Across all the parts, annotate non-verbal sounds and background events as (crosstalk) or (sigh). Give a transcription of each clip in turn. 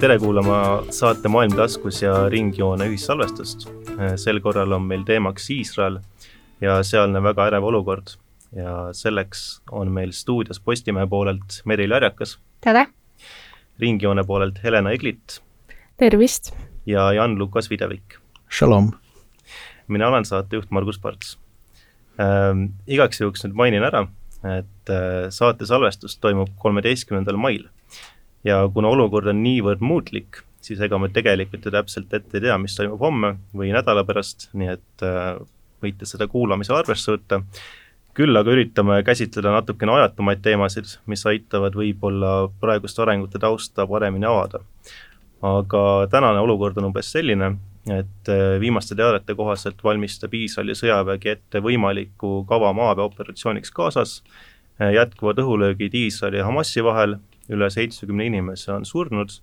tere kuulama saate Maailm taskus ja Ringjoone ühissalvestust. sel korral on meil teemaks Iisrael ja sealne väga ärev olukord. ja selleks on meil stuudios Postimehe poolelt Meril Järjakas. tere! Ringjoone poolelt Helena Eglit. tervist! ja Jan-Lukas Videvik. Shalom! mina olen saatejuht Margus Parts ähm,. igaks juhuks nüüd mainin ära, et äh, saate salvestus toimub kolmeteistkümnendal mail ja kuna olukord on niivõrd muutlik, siis ega me tegelikult ju täpselt ette ei tea, mis toimub homme või nädala pärast, nii et äh, võite seda kuulamisel arvesse võtta. küll aga üritame käsitleda natukene ajatumaid teemasid, mis aitavad võib-olla praeguste arengute tausta paremini avada. aga tänane olukord on umbes selline, et äh, viimaste teadete kohaselt valmistab Iisraeli sõjavägi ette võimaliku kava maaväeoperatsiooniks Gazas, äh, jätkuvad õhulöögid Iisraeli ja Hamasi vahel üle seitsmekümne inimese on surnud,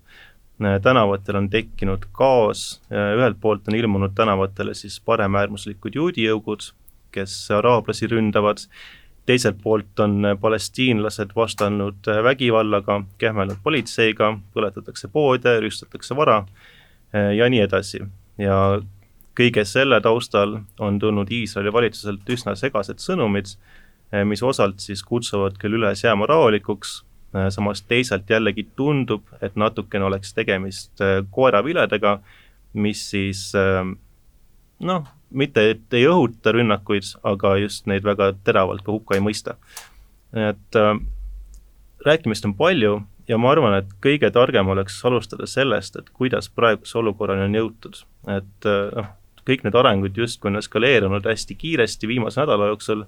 tänavatel on tekkinud kaos, ühelt poolt on ilmunud tänavatele siis paremäärmuslikud juudi jõugud, kes araablasi ründavad, teiselt poolt on palestiinlased vastanud vägivallaga, kähmelnud politseiga, põletatakse poode, rüüstatakse vara ja nii edasi. ja kõige selle taustal on tulnud Iisraeli valitsuselt üsna segased sõnumid, mis osalt siis kutsuvad küll üles jääma rahulikuks, Äh, samas teisalt jällegi tundub, et natukene oleks tegemist äh, koeraviledega, mis siis äh, noh, mitte et ei õhuta rünnakuid, aga just neid väga teravalt ka hukka ei mõista. et rääkimist on palju ja ma arvan, et kõige targem oleks alustada sellest, et kuidas praeguse olukorrani on jõutud, et noh, kõik need arengud justkui on eskaleerunud hästi kiiresti viimase nädala jooksul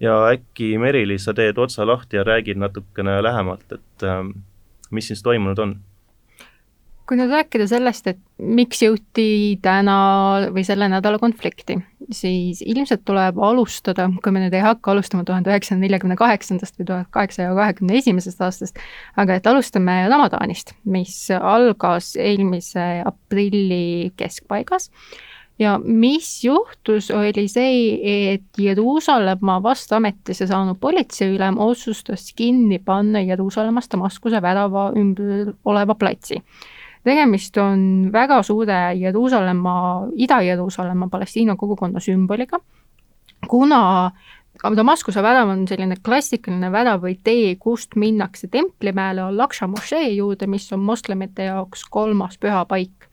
ja äkki Merili, sa teed otsa lahti ja räägid natukene lähemalt, et ähm, mis siis toimunud on? kui nüüd rääkida sellest, et miks jõuti täna või selle nädala konflikti, siis ilmselt tuleb alustada, kui me nüüd ei hakka alustama tuhande üheksasaja neljakümne kaheksandast või tuhat kaheksasaja kahekümne esimesest aastast, aga et alustame Ramadaanist, mis algas eelmise aprilli keskpaigas ja mis juhtus, oli see, et Jeruusalemma vastametisse saanud politseiülem otsustas kinni panna Jeruusalemmast Damaskuse värava ümber oleva platsi. tegemist on väga suure Jeruusalemma, Ida-Jeruusalemma Palestiina kogukonna sümboliga, kuna Damaskuse värav on selline klassikaline värav või tee, kust minnakse Templimäele Al-Aqsa mošee juurde, mis on moslemite jaoks kolmas pühapaik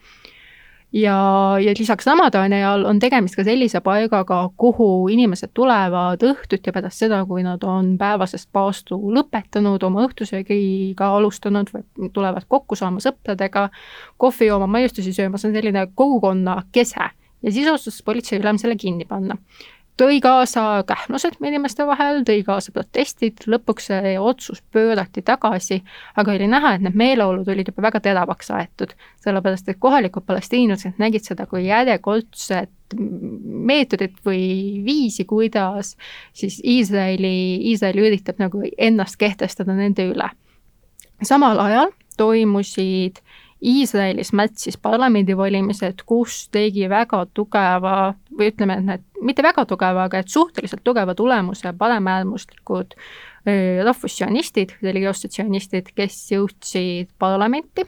ja, ja lisaks Ramadani ajal on tegemist ka sellise paigaga, kuhu inimesed tulevad õhtuti pärast seda, kui nad on päevasest paastu lõpetanud, oma õhtusöögiga alustanud või tulevad kokku saama sõpradega, kohvi jooma, maiustusi sööma, see on selline kogukonna kese ja siis otsustas politseiülem selle kinni panna tõi kaasa kähmlused inimeste vahel, tõi kaasa protestid, lõpuks see otsus pöörati tagasi, aga oli näha, et need meeleolud olid juba väga teravaks aetud, sellepärast et kohalikud palestiinlased nägid seda kui järjekordset meetodit või viisi, kuidas siis Iisraeli, Iisrael üritab nagu ennast kehtestada nende üle. samal ajal toimusid Iisraelis märtsis parlamendivalimised, kus tegi väga tugeva või ütleme, et need, mitte väga tugeva, aga et suhteliselt tugeva tulemuse paremäärmuslikud rahvussionistid, religioossotsianistid, kes jõudsid parlamenti.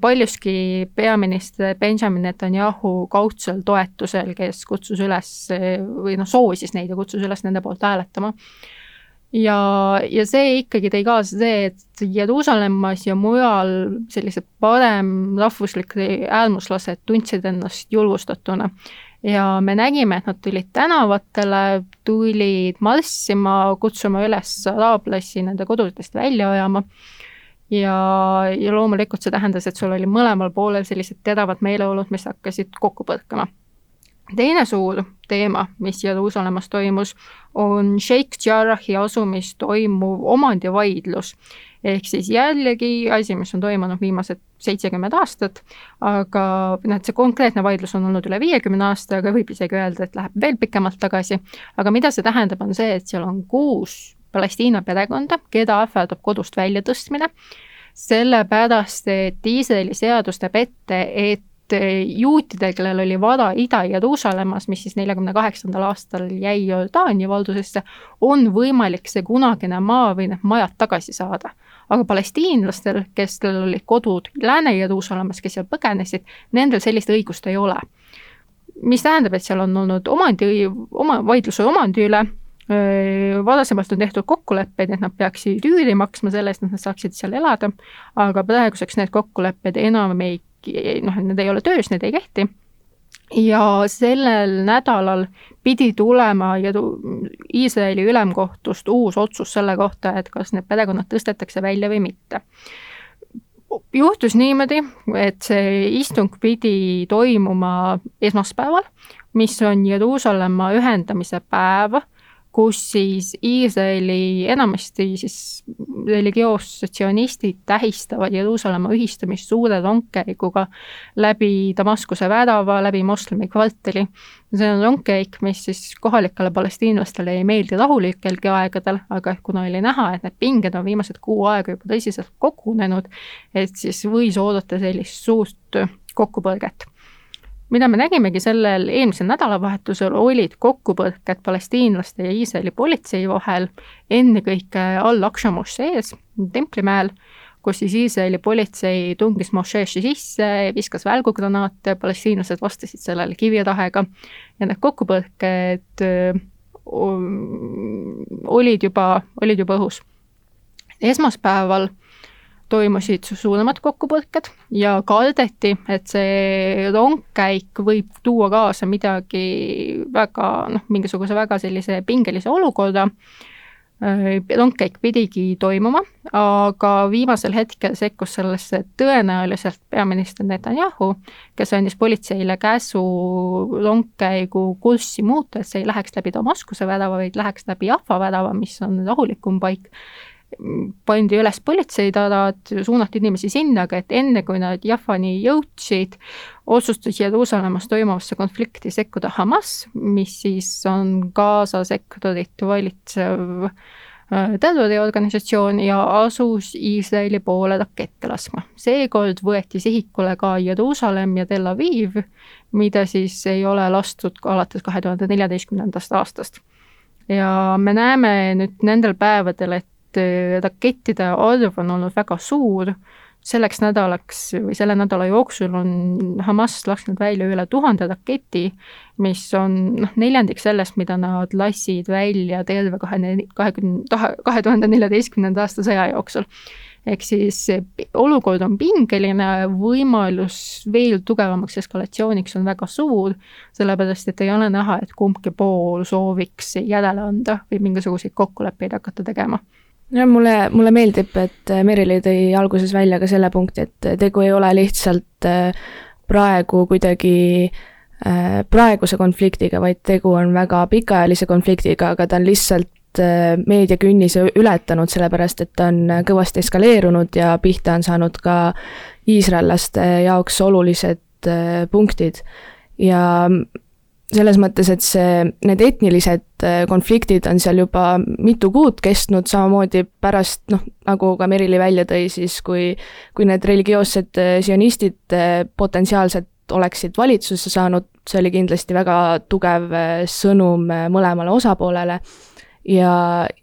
Paljuski peaminister Benjamin Netanyahu kaudsel toetusel, kes kutsus üles või noh, soosis neid ja kutsus üles nende poolt hääletama ja, ja see ikkagi tõi kaasa see, et Jeruusalemmas ja mujal sellised parem rahvuslikud äärmuslased tundsid ennast julgustatuna. ja me nägime, et nad tulid tänavatele, tulid marssima, kutsuma üles araablasi nende kodudest välja ajama ja, ja loomulikult see tähendas, et sul oli mõlemal poolel sellised teravad meeleolud, mis hakkasid kokku põrkama teine suur teema, mis Jeruusalemmas toimus, on Sheikh Jarrahi asumis toimuv omandivaidlus. ehk siis jällegi asi, mis on toimunud viimased seitsekümmend aastat, aga noh, et see konkreetne vaidlus on olnud üle viiekümne aasta, aga võib isegi öelda, et läheb veel pikemalt tagasi, aga mida see tähendab, on see, et seal on kuus Palestiina perekonda, keda ähvardab kodust väljatõstmine, sellepärast et Iisraeli seadus näeb ette, et juutidel, kellel oli vada Ida-Jeruusalemmas, mis siis neljakümne kaheksandal aastal jäi Jordaania valdusesse, on võimalik see kunagine maa või need majad tagasi saada. aga palestiinlastel, kellel olid kodud Lääne-Jeruusalemmas, kes seal põgenesid, nendel sellist õigust ei ole. mis tähendab, et seal on olnud omandi, oma, vaidluse omandi üle varasemalt on tehtud kokkuleppeid, et nad peaksid üüri maksma selle eest, et nad saaksid seal elada, aga praeguseks need kokkulepped enam ei, noh, need ei ole töös, need ei kehti. ja sellel nädalal pidi tulema Iisraeli ülemkohtust uus otsus selle kohta, et kas need perekonnad tõstetakse välja või mitte juhtus niimoodi, et see istung pidi toimuma esmaspäeval, mis on Jeruusalemma ühendamise päev kus siis Iisraeli enamasti siis religioossed sionistid tähistavad Jeruusalemma ühistamist suure rongkäiguga läbi Damaskuse värava, läbi moslemi kvartali. see on rongkäik, mis siis kohalikele palestiinlastele ei meeldi rahulikelgi aegadel, aga kuna oli näha, et need pinged on viimased kuu aega juba tõsiselt kogunenud, et siis võis oodata sellist suurt kokkupõrget mida me nägimegi sellel eelmisel nädalavahetusel, olid kokkupõrked palestiinlaste ja Iisraeli politsei vahel, ennekõike Al-Aqsa mošees, Templimäel, kus siis Iisraeli politsei tungis mošeesse sisse, viskas välgugranaate, palestiinlased vastasid sellele kivirahega ja need kokkupõrked olid juba, olid juba õhus. esmaspäeval toimusid suuremad kokkupõrked ja kardeti, et see rongkäik võib tuua kaasa midagi väga noh, mingisuguse väga sellise pingelise olukorra. rongkäik pidigi toimuma, aga viimasel hetkel sekkus sellesse tõenäoliselt peaminister Netanyahu, kes andis politseile käsu rongkäigu kurssi muuta, et see ei läheks läbi Damaskuse värava, vaid läheks läbi Jaffa värava, mis on rahulikum paik pandi üles politseitarad, suunati inimesi sinna, aga et enne, kui nad Jaffani jõudsid, otsustas Jeruusalemmas toimuvasse konflikti sekkuda Hamas, mis siis on Gaza sektorit valitsev äh, terroriorganisatsioon ja asus Iisraeli poole rakette laskma. seekord võeti sihikule ka Jeruusalemm ja Tel Aviv, mida siis ei ole lastud ka alates kahe tuhande neljateistkümnendast aastast. ja me näeme nüüd nendel päevadel, et et rakettide arv on olnud väga suur, selleks nädalaks või selle nädala jooksul on Hamas lasknud välja üle tuhande raketi, mis on noh, neljandik sellest, mida nad lasid välja terve kahe, kahekümne, kahe tuhande neljateistkümnenda aasta sõja jooksul. ehk siis olukord on pingeline, võimalus veel tugevamaks eskalatsiooniks on väga suur, sellepärast et ei ole näha, et kumbki pool sooviks järele anda või mingisuguseid kokkuleppeid hakata tegema no mulle, mulle meeldib, et äh, Merili tõi alguses välja ka selle punkti, et tegu ei ole lihtsalt äh, praegu kuidagi äh, praeguse konfliktiga, vaid tegu on väga pikaajalise konfliktiga, aga ta on lihtsalt meediakünnise ületanud, sellepärast et ta on kõvasti eskaleerunud ja pihta on saanud ka iisraellaste jaoks olulised punktid. ja selles mõttes, et see, need etnilised äh, konfliktid on seal juba mitu kuud kestnud, samamoodi pärast noh, nagu ka Merili välja tõi, siis kui, kui need religioossed äh, sionistid äh, potentsiaalselt oleksid valitsusse saanud, see oli kindlasti väga tugev sõnum mõlemale osapoolele. Ja,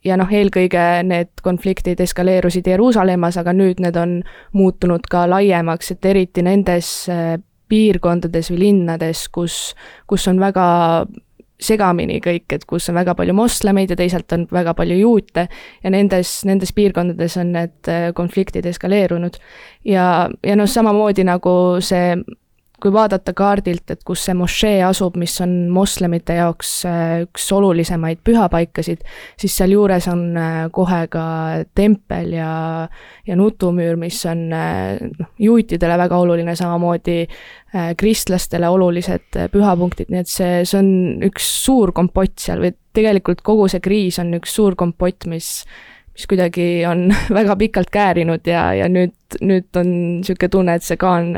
ja noh, eelkõige need konfliktid eskaleerusid Jeruusalemmas, aga nüüd need on muutunud ka laiemaks, et eriti nendes piirkondades või linnades, kus, kus on väga segamini kõik, et kus on väga palju moslemeid ja teisalt on väga palju juute ja nendes, nendes piirkondades on need äh, konfliktid eskaleerunud. ja, ja noh, samamoodi nagu see kui vaadata kaardilt, et kus see mošee asub, mis on moslemite jaoks äh, üks olulisemaid pühapaikasid, siis sealjuures on äh, kohe ka tempel ja, ja nutumüür, mis on äh, noh, juutidele väga oluline, samamoodi kristlastele olulised pühapunktid, nii et see, see on üks suur kompott seal või tegelikult kogu see kriis on üks suur kompott, mis mis kuidagi on (laughs) väga pikalt käärinud ja, ja nüüd, nüüd on niisugune tunne, et see kaan,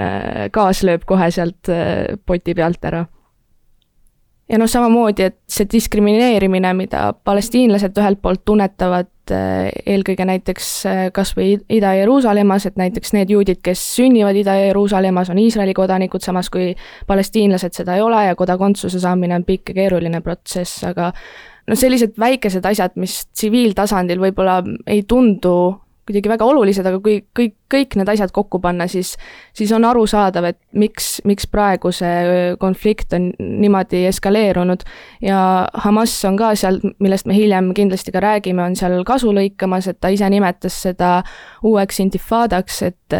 gaas lööb kohe sealt äh, poti pealt ära. ja noh, samamoodi, et see diskrimineerimine, mida palestiinlased ühelt poolt tunnetavad äh, eelkõige näiteks äh, kas või Ida-Jeruusalemmas, et näiteks need juudid, kes sünnivad Ida-Jeruusalemmas, on Iisraeli kodanikud, samas kui palestiinlased seda ei ole ja kodakondsuse saamine on pikk ja keeruline protsess, aga noh, sellised väikesed asjad, mis tsiviiltasandil võib-olla ei tundu kuidagi väga olulised, aga kui kõik, kõik need asjad kokku panna, siis, siis on arusaadav, et miks, miks praegu see konflikt on niimoodi eskaleerunud. ja Hamas on ka seal, millest me hiljem kindlasti ka räägime, on seal kasu lõikamas, et ta ise nimetas seda uueks intifadaks, et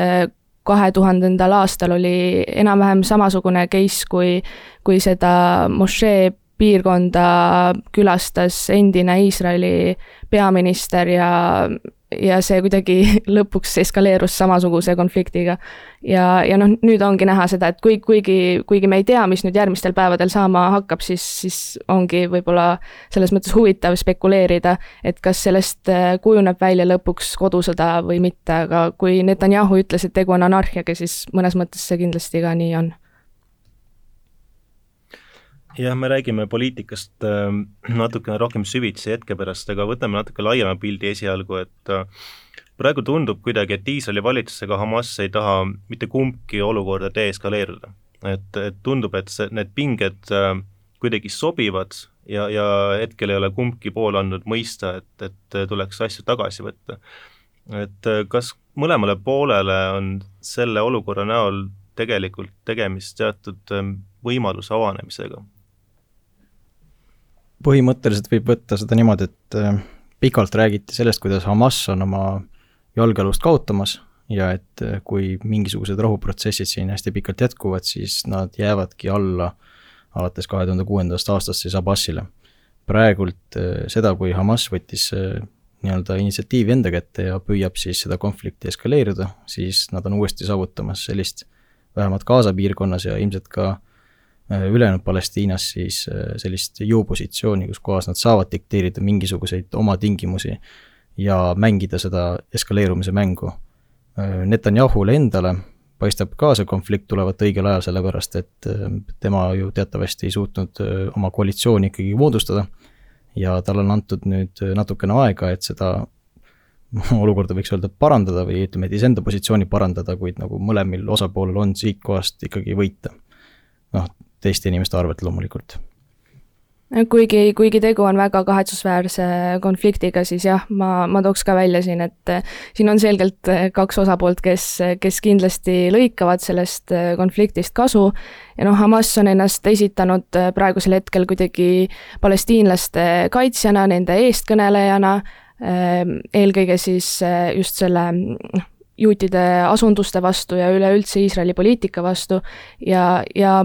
kahe tuhandendal aastal oli enam-vähem samasugune case, kui, kui seda mošee piirkonda külastas endine Iisraeli peaminister ja ja see kuidagi (laughs) lõpuks eskaleerus samasuguse konfliktiga. ja, ja noh, nüüd ongi näha seda, et kui, kuigi, kuigi me ei tea, mis nüüd järgmistel päevadel saama hakkab, siis, siis ongi võib-olla selles mõttes huvitav spekuleerida, et kas sellest äh, kujuneb välja lõpuks kodusõda või mitte, aga kui Netanyahu ütles, et tegu on anarhiaga, siis mõnes mõttes see kindlasti ka nii on jah, me räägime poliitikast äh, natukene rohkem süvitsi hetke pärast, aga võtame natuke laiema pildi esialgu, et äh, praegu tundub kuidagi, et Iisraeli valitsus ega Hamas ei taha mitte kumbki olukorda deeskaleeruda. et, et tundub, et see, need pinged äh, kuidagi sobivad ja, ja hetkel ei ole kumbki pool andnud mõista, et, et tuleks asju tagasi võtta. et kas mõlemale poolele on selle olukorra näol tegelikult tegemist teatud võimaluse avanemisega põhimõtteliselt võib võtta seda niimoodi, et äh, pikalt räägiti sellest, kuidas Hamas on oma jalgealust kaotamas ja et äh, kui mingisugused rahuprotsessid siin hästi pikalt jätkuvad, siis nad jäävadki alla alates kahe tuhande kuuendast aastast siis Abbasile. praegult äh, seda, kui Hamas võttis nii-öelda initsiatiivi enda kätte ja püüab siis seda konflikti eskaleerida, siis nad on uuesti saavutamas sellist vähemalt Gaza piirkonnas ja ilmselt ka ülejäänud Palestiinas siis äh, sellist jõupositsiooni, kus kohas nad saavad dikteerida mingisuguseid oma tingimusi ja mängida seda eskaleerumise mängu. Äh, Netanyahule endale paistab ka see konflikt tulevat õigel ajal, sellepärast et tema ju teatavasti ei suutnud oma koalitsiooni ikkagi moodustada ja talle on antud nüüd natukene aega, et seda (laughs) olukorda võiks öelda parandada või ütleme, et iseenda positsiooni parandada, kuid nagu mõlemil osapoolel on siit kohast ikkagi võita. noh, teiste inimeste arvelt loomulikult. Kuigi, kuigi tegu on väga kahetsusväärse konfliktiga, siis jah, ma, ma tooks ka välja siin, et eh, siin on selgelt eh, kaks osapoolt, kes, kes kindlasti lõikavad sellest eh, konfliktist kasu. Ja noh, Hamas on ennast esitanud praegusel hetkel kuidagi palestiinlaste kaitsjana, nende eestkõnelejana, eelkõige siis just selle noh, juutide asunduste vastu ja üleüldse Iisraeli poliitika vastu. Ja, ja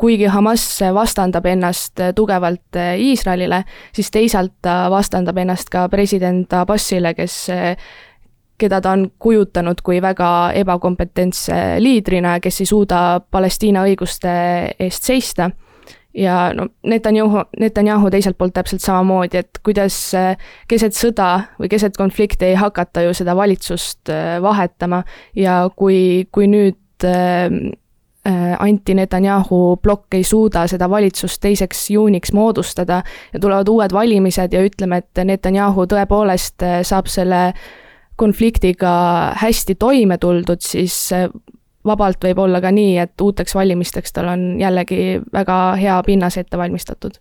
kuigi Hamas vastandab ennast tugevalt Iisraelile, siis teisalt ta vastandab ennast ka president Abbasile, kes keda ta on kujutanud kui väga ebakompetentse liidrina, kes ei suuda Palestiina õiguste eest seista. ja no Netanyahu, Netanyahu teiselt poolt täpselt samamoodi, et kuidas keset sõda või keset konflikti ei hakata ju seda valitsust vahetama ja kui, kui nüüd Anti Netanyahu plokk ei suuda seda valitsust teiseks juuniks moodustada ja tulevad uued valimised ja ütleme, et Netanyahu tõepoolest äh, saab selle konfliktiga hästi toime tuldud, siis äh, vabalt võib olla ka nii, et uuteks valimisteks tal on jällegi väga hea pinnas ette valmistatud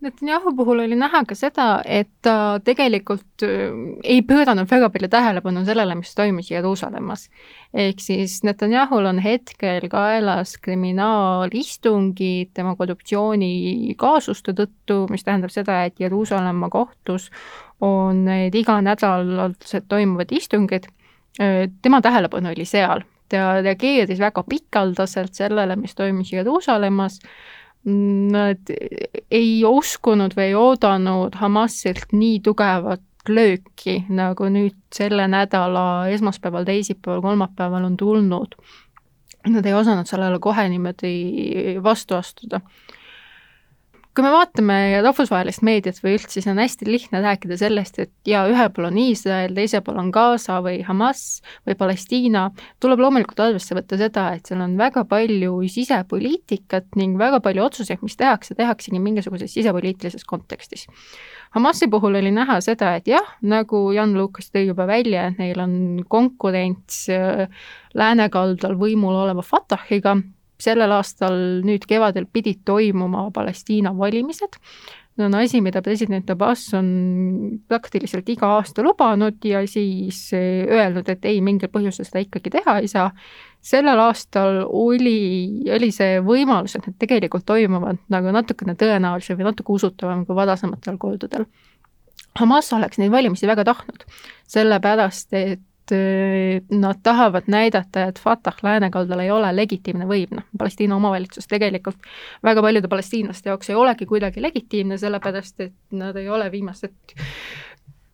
Netanyahu puhul oli näha ka seda, et ta tegelikult äh, ei pööranud väga palju tähelepanu sellele, mis toimus Jeruusalemmas. ehk siis Netanyahul on hetkel kaelas kriminaalistungid tema korruptsioonikaasuste tõttu, mis tähendab seda, et Jeruusalemma kohtus on need iganädalased toimuvad istungid. Äh, tema tähelepanu oli seal, ta reageeris väga pikaldaselt sellele, mis toimus Jeruusalemmas nad ei uskunud või ei oodanud Hamasilt nii tugevat lööki, nagu nüüd selle nädala esmaspäeval, teisipäeval, kolmapäeval on tulnud. Nad ei osanud sellele kohe niimoodi vastu astuda. Kui me vaatame rahvusvahelist meediat või üldse, siis on hästi lihtne rääkida sellest, et ja ühel pool on Iisrael, teisel pool on Gaza või Hamas või Palestiina, tuleb loomulikult arvesse võtta seda, et seal on väga palju sisepoliitikat ning väga palju otsuseid, mis tehakse, tehaksegi mingisuguses sisepoliitilises kontekstis. Hamasi puhul oli näha seda, et jah, nagu Jan Lukas tõi juba välja, et neil on konkurents äh, läänekaldal võimul oleva Fatahiga, sellel aastal nüüd kevadel pidid toimuma Palestiina valimised. see on asi, mida president Abbas on praktiliselt iga aasta lubanud ja siis eh, öelnud, et ei, mingil põhjusel seda ikkagi teha ei saa. sellel aastal oli, oli see võimalus, et need tegelikult toimuvad nagu natukene tõenäolisem või natuke usutavam kui varasematel kordadel. Hamas oleks neid valimisi väga tahtnud, sellepärast et nad tahavad näidata, et Fatah läänekaldal ei ole legitiimne võim, noh, Palestiina omavalitsus tegelikult väga paljude palestiinlaste jaoks ei olegi kuidagi legitiimne, sellepärast et nad ei ole viimased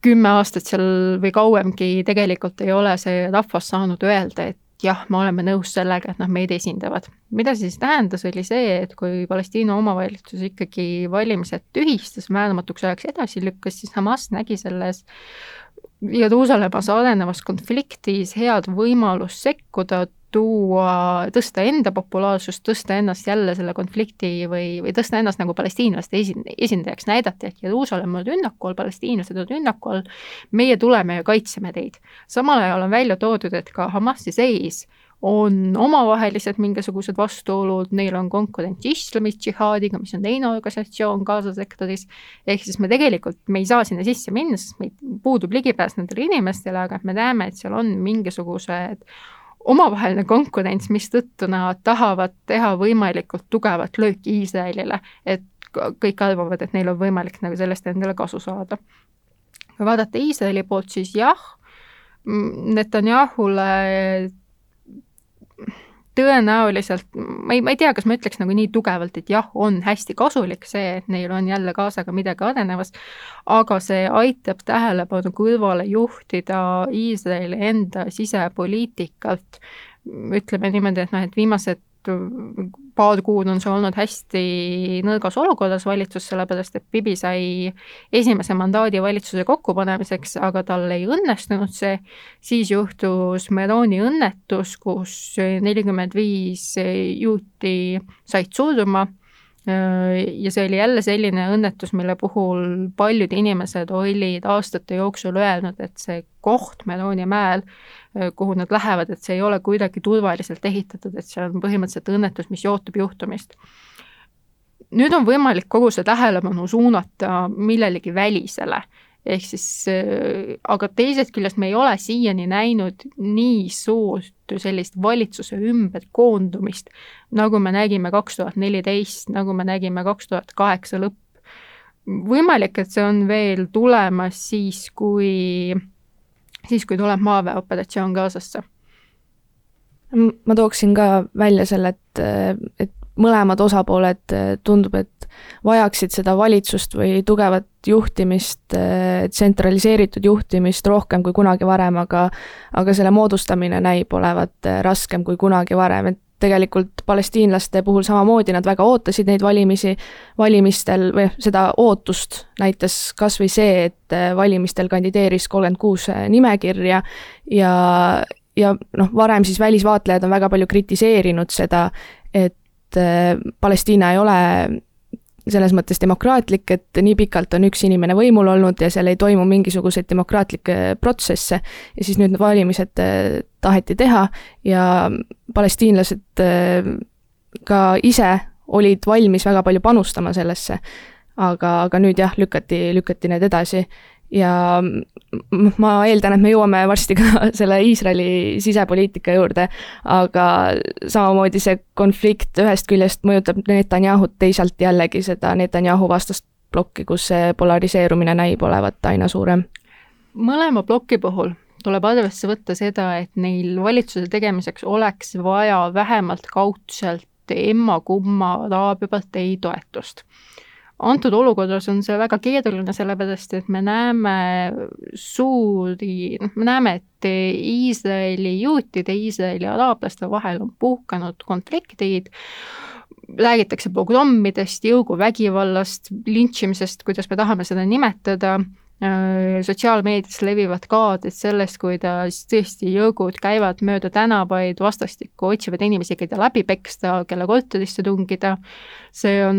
kümme aastat seal või kauemgi tegelikult ei ole see rahvas saanud öelda, et jah, me oleme nõus sellega, et nad meid esindavad. mida see siis tähendas, oli see, et kui Palestiina omavalitsus ikkagi valimised tühistas, määramatuks ajaks edasi lükkas, siis Hamas nägi selles Jeruusalemmas arenevas konfliktis head võimalust sekkuda, tuua, tõsta enda populaarsust, tõsta ennast jälle selle konflikti või, või tõsta ennast nagu palestiinlaste esin-, esindajaks, näidata, et Jeruusalemm on rünnaku all, palestiinlased on rünnaku all, meie tuleme ja kaitseme teid. samal ajal on välja toodud, et ka Hamasi seis on omavahelised mingisugused vastuolud, neil on konkurents islamist džihaadiga, mis on teine organisatsioon Gaza sektoris, ehk siis me tegelikult, me ei saa sinna sisse minna, sest meil puudub ligipääs nendele inimestele, aga me näeme, et seal on mingisugused omavaheline konkurents, mistõttu nad tahavad teha võimalikult tugevat lööki Iisraelile, et kõik arvavad, et neil on võimalik nagu sellest endale kasu saada. kui vaadata Iisraeli poolt, siis jah, Netanyahule tõenäoliselt, ma ei, ma ei tea, kas ma ütleks nagu nii tugevalt, et jah, on hästi kasulik see, et neil on jälle kaasaga midagi arenemas, aga see aitab tähelepanu kõrvale juhtida Iisraeli enda sisepoliitikalt, ütleme niimoodi, et noh, et viimased paar kuud on see olnud hästi nõrgas olukorras valitsus, sellepärast et Bibi sai esimese mandaadi valitsuse kokkupanemiseks, aga tal ei õnnestunud see, siis juhtus Meroni õnnetus, kus nelikümmend viis juuti said surma ja see oli jälle selline õnnetus, mille puhul paljud inimesed olid aastate jooksul öelnud, et see koht Meloni mäel, kuhu nad lähevad, et see ei ole kuidagi turvaliselt ehitatud, et see on põhimõtteliselt õnnetus, mis johtub juhtumist. nüüd on võimalik kogu see tähelepanu suunata millelegi välisele ehk siis äh, aga teisest küljest me ei ole siiani näinud nii suurt sellist valitsuse ümberkoondumist, nagu me nägime kaks tuhat neliteist, nagu me nägime kaks tuhat kaheksa lõpp. võimalik, et see on veel tulemas siis, kui, siis kui tuleb maaväeoperatsioon Gazasse. ma tooksin ka välja selle, et, et mõlemad osapooled tundub, et vajaksid seda valitsust või tugevat juhtimist, tsentraliseeritud juhtimist rohkem kui kunagi varem, aga aga selle moodustamine näib olevat raskem kui kunagi varem, et tegelikult palestiinlaste puhul samamoodi nad väga ootasid neid valimisi, valimistel või seda ootust näitas kas või see, et valimistel kandideeris kolmkümmend kuus nimekirja ja ja noh, varem siis välisvaatlejad on väga palju kritiseerinud seda, et Palestiina ei ole selles mõttes demokraatlik, et nii pikalt on üks inimene võimul olnud ja seal ei toimu mingisuguseid demokraatlikke protsesse ja siis nüüd need valimised äh, taheti teha ja palestiinlased äh, ka ise olid valmis väga palju panustama sellesse. aga, aga nüüd jah, lükati, lükati need edasi ja ma eeldan, et me jõuame varsti ka (laughs) selle Iisraeli sisepoliitika juurde, aga samamoodi see konflikt ühest küljest mõjutab Netanyahut, teisalt jällegi seda Netanyahu vastast plokki, kus see polariseerumine näib olevat aina suurem. mõlema ploki puhul tuleb arvesse võtta seda, et neil valitsuse tegemiseks oleks vaja vähemalt kaudselt emma-kumma Araabia partei toetust antud olukorras on see väga keeruline, sellepärast et me näeme suuri, noh, me näeme, et Iisraeli juutide, Iisraeli araablaste vahel on puhkenud konfliktid, räägitakse pogrommidest, jõuguvägivallast, lintšimisest, kuidas me tahame seda nimetada sotsiaalmeedias levivad kaadrid sellest, kuidas tõesti jõugud käivad mööda tänavaid vastastikku, otsivad inimesi, keda läbi peksta, kelle korterisse tungida. see on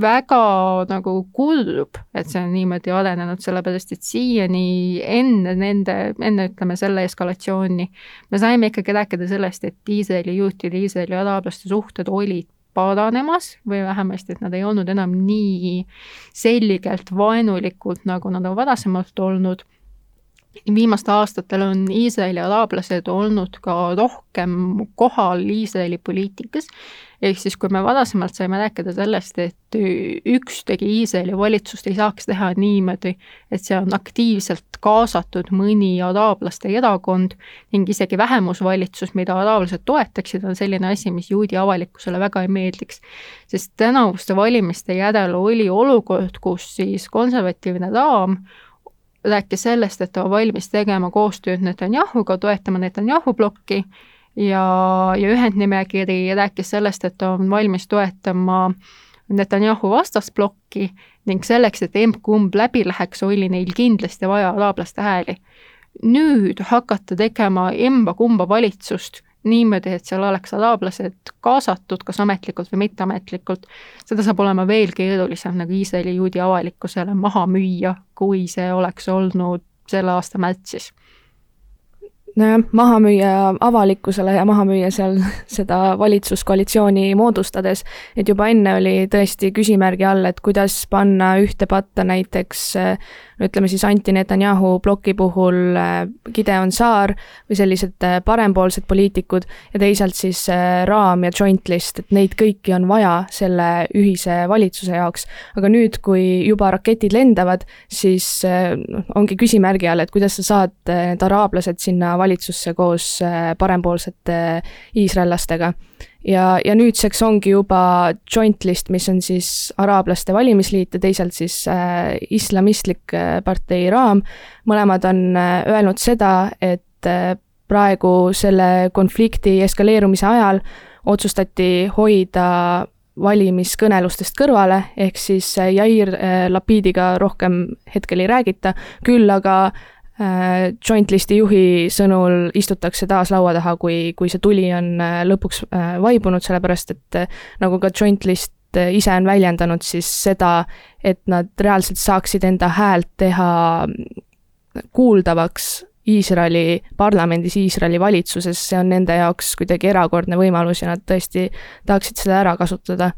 väga nagu kurb, et see on niimoodi arenenud, sellepärast et siiani enne nende, enne ütleme selle eskalatsiooni, me saime ikkagi rääkida sellest, et Iisraeli juutide, Iisraeli araablaste suhted olid paranemas või vähemasti, et nad ei olnud enam nii selgelt vaenulikud, nagu nad on varasemalt olnud. viimastel aastatel on Iisraeli araablased olnud ka rohkem kohal Iisraeli poliitikas ehk siis, kui me varasemalt saime rääkida sellest, et ükstegi Iisraeli valitsust ei saaks teha niimoodi, et see on aktiivselt kaasatud mõni araablaste erakond ning isegi vähemusvalitsus, mida araablased toetaksid, on selline asi, mis juudi avalikkusele väga ei meeldiks. sest tänavuste valimiste järel oli olukord, kus siis konservatiivne raam rääkis sellest, et ta on valmis tegema koostööd Netanyahuga, toetama Netanyahu plokki ja, ja ühendnimekiri rääkis sellest, et on valmis toetama Netanyahu vastasplokki ning selleks, et emb-kumb läbi läheks, oli neil kindlasti vaja araablaste hääli. nüüd hakata tegema emba-kumba valitsust niimoodi, et seal oleks araablased kaasatud, kas ametlikult või mitteametlikult, seda saab olema veel keerulisem nagu Iisraeli juudi avalikkusele maha müüa, kui see oleks olnud selle aasta märtsis nojah, maha müüa avalikkusele ja maha müüa seal (laughs) seda valitsuskoalitsiooni moodustades, et juba enne oli tõesti küsimärgi all, et kuidas panna ühte patta näiteks ütleme siis Anti Netanyahu ploki puhul äh, Gideon Saar või sellised äh, parempoolsed poliitikud ja teisalt siis äh, Raam ja Joint List, et neid kõiki on vaja selle ühise valitsuse jaoks. aga nüüd, kui juba raketid lendavad, siis noh, ongi küsimärgi all, et kuidas sa saad need araablased sinna valitsusse koos parempoolsete iisraellastega. Ja, ja nüüdseks ongi juba Joint List, mis on siis araablaste valimisliit ja teisalt siis äh, islamistlik äh, partei Raam, mõlemad on äh, öelnud seda, et äh, praegu selle konflikti eskaleerumise ajal otsustati hoida valimiskõnelustest kõrvale, ehk siis äh, Jair äh, Lapidiga rohkem hetkel ei räägita, küll aga Äh, Joint Listi juhi sõnul istutakse taas laua taha, kui, kui see tuli on äh, lõpuks äh, vaibunud, sellepärast et nagu ka Joint List ise on väljendanud, siis seda, et nad reaalselt saaksid enda häält teha kuuldavaks Iisraeli parlamendis, Iisraeli valitsuses, see on nende jaoks kuidagi erakordne võimalus ja nad tõesti tahaksid seda ära kasutada.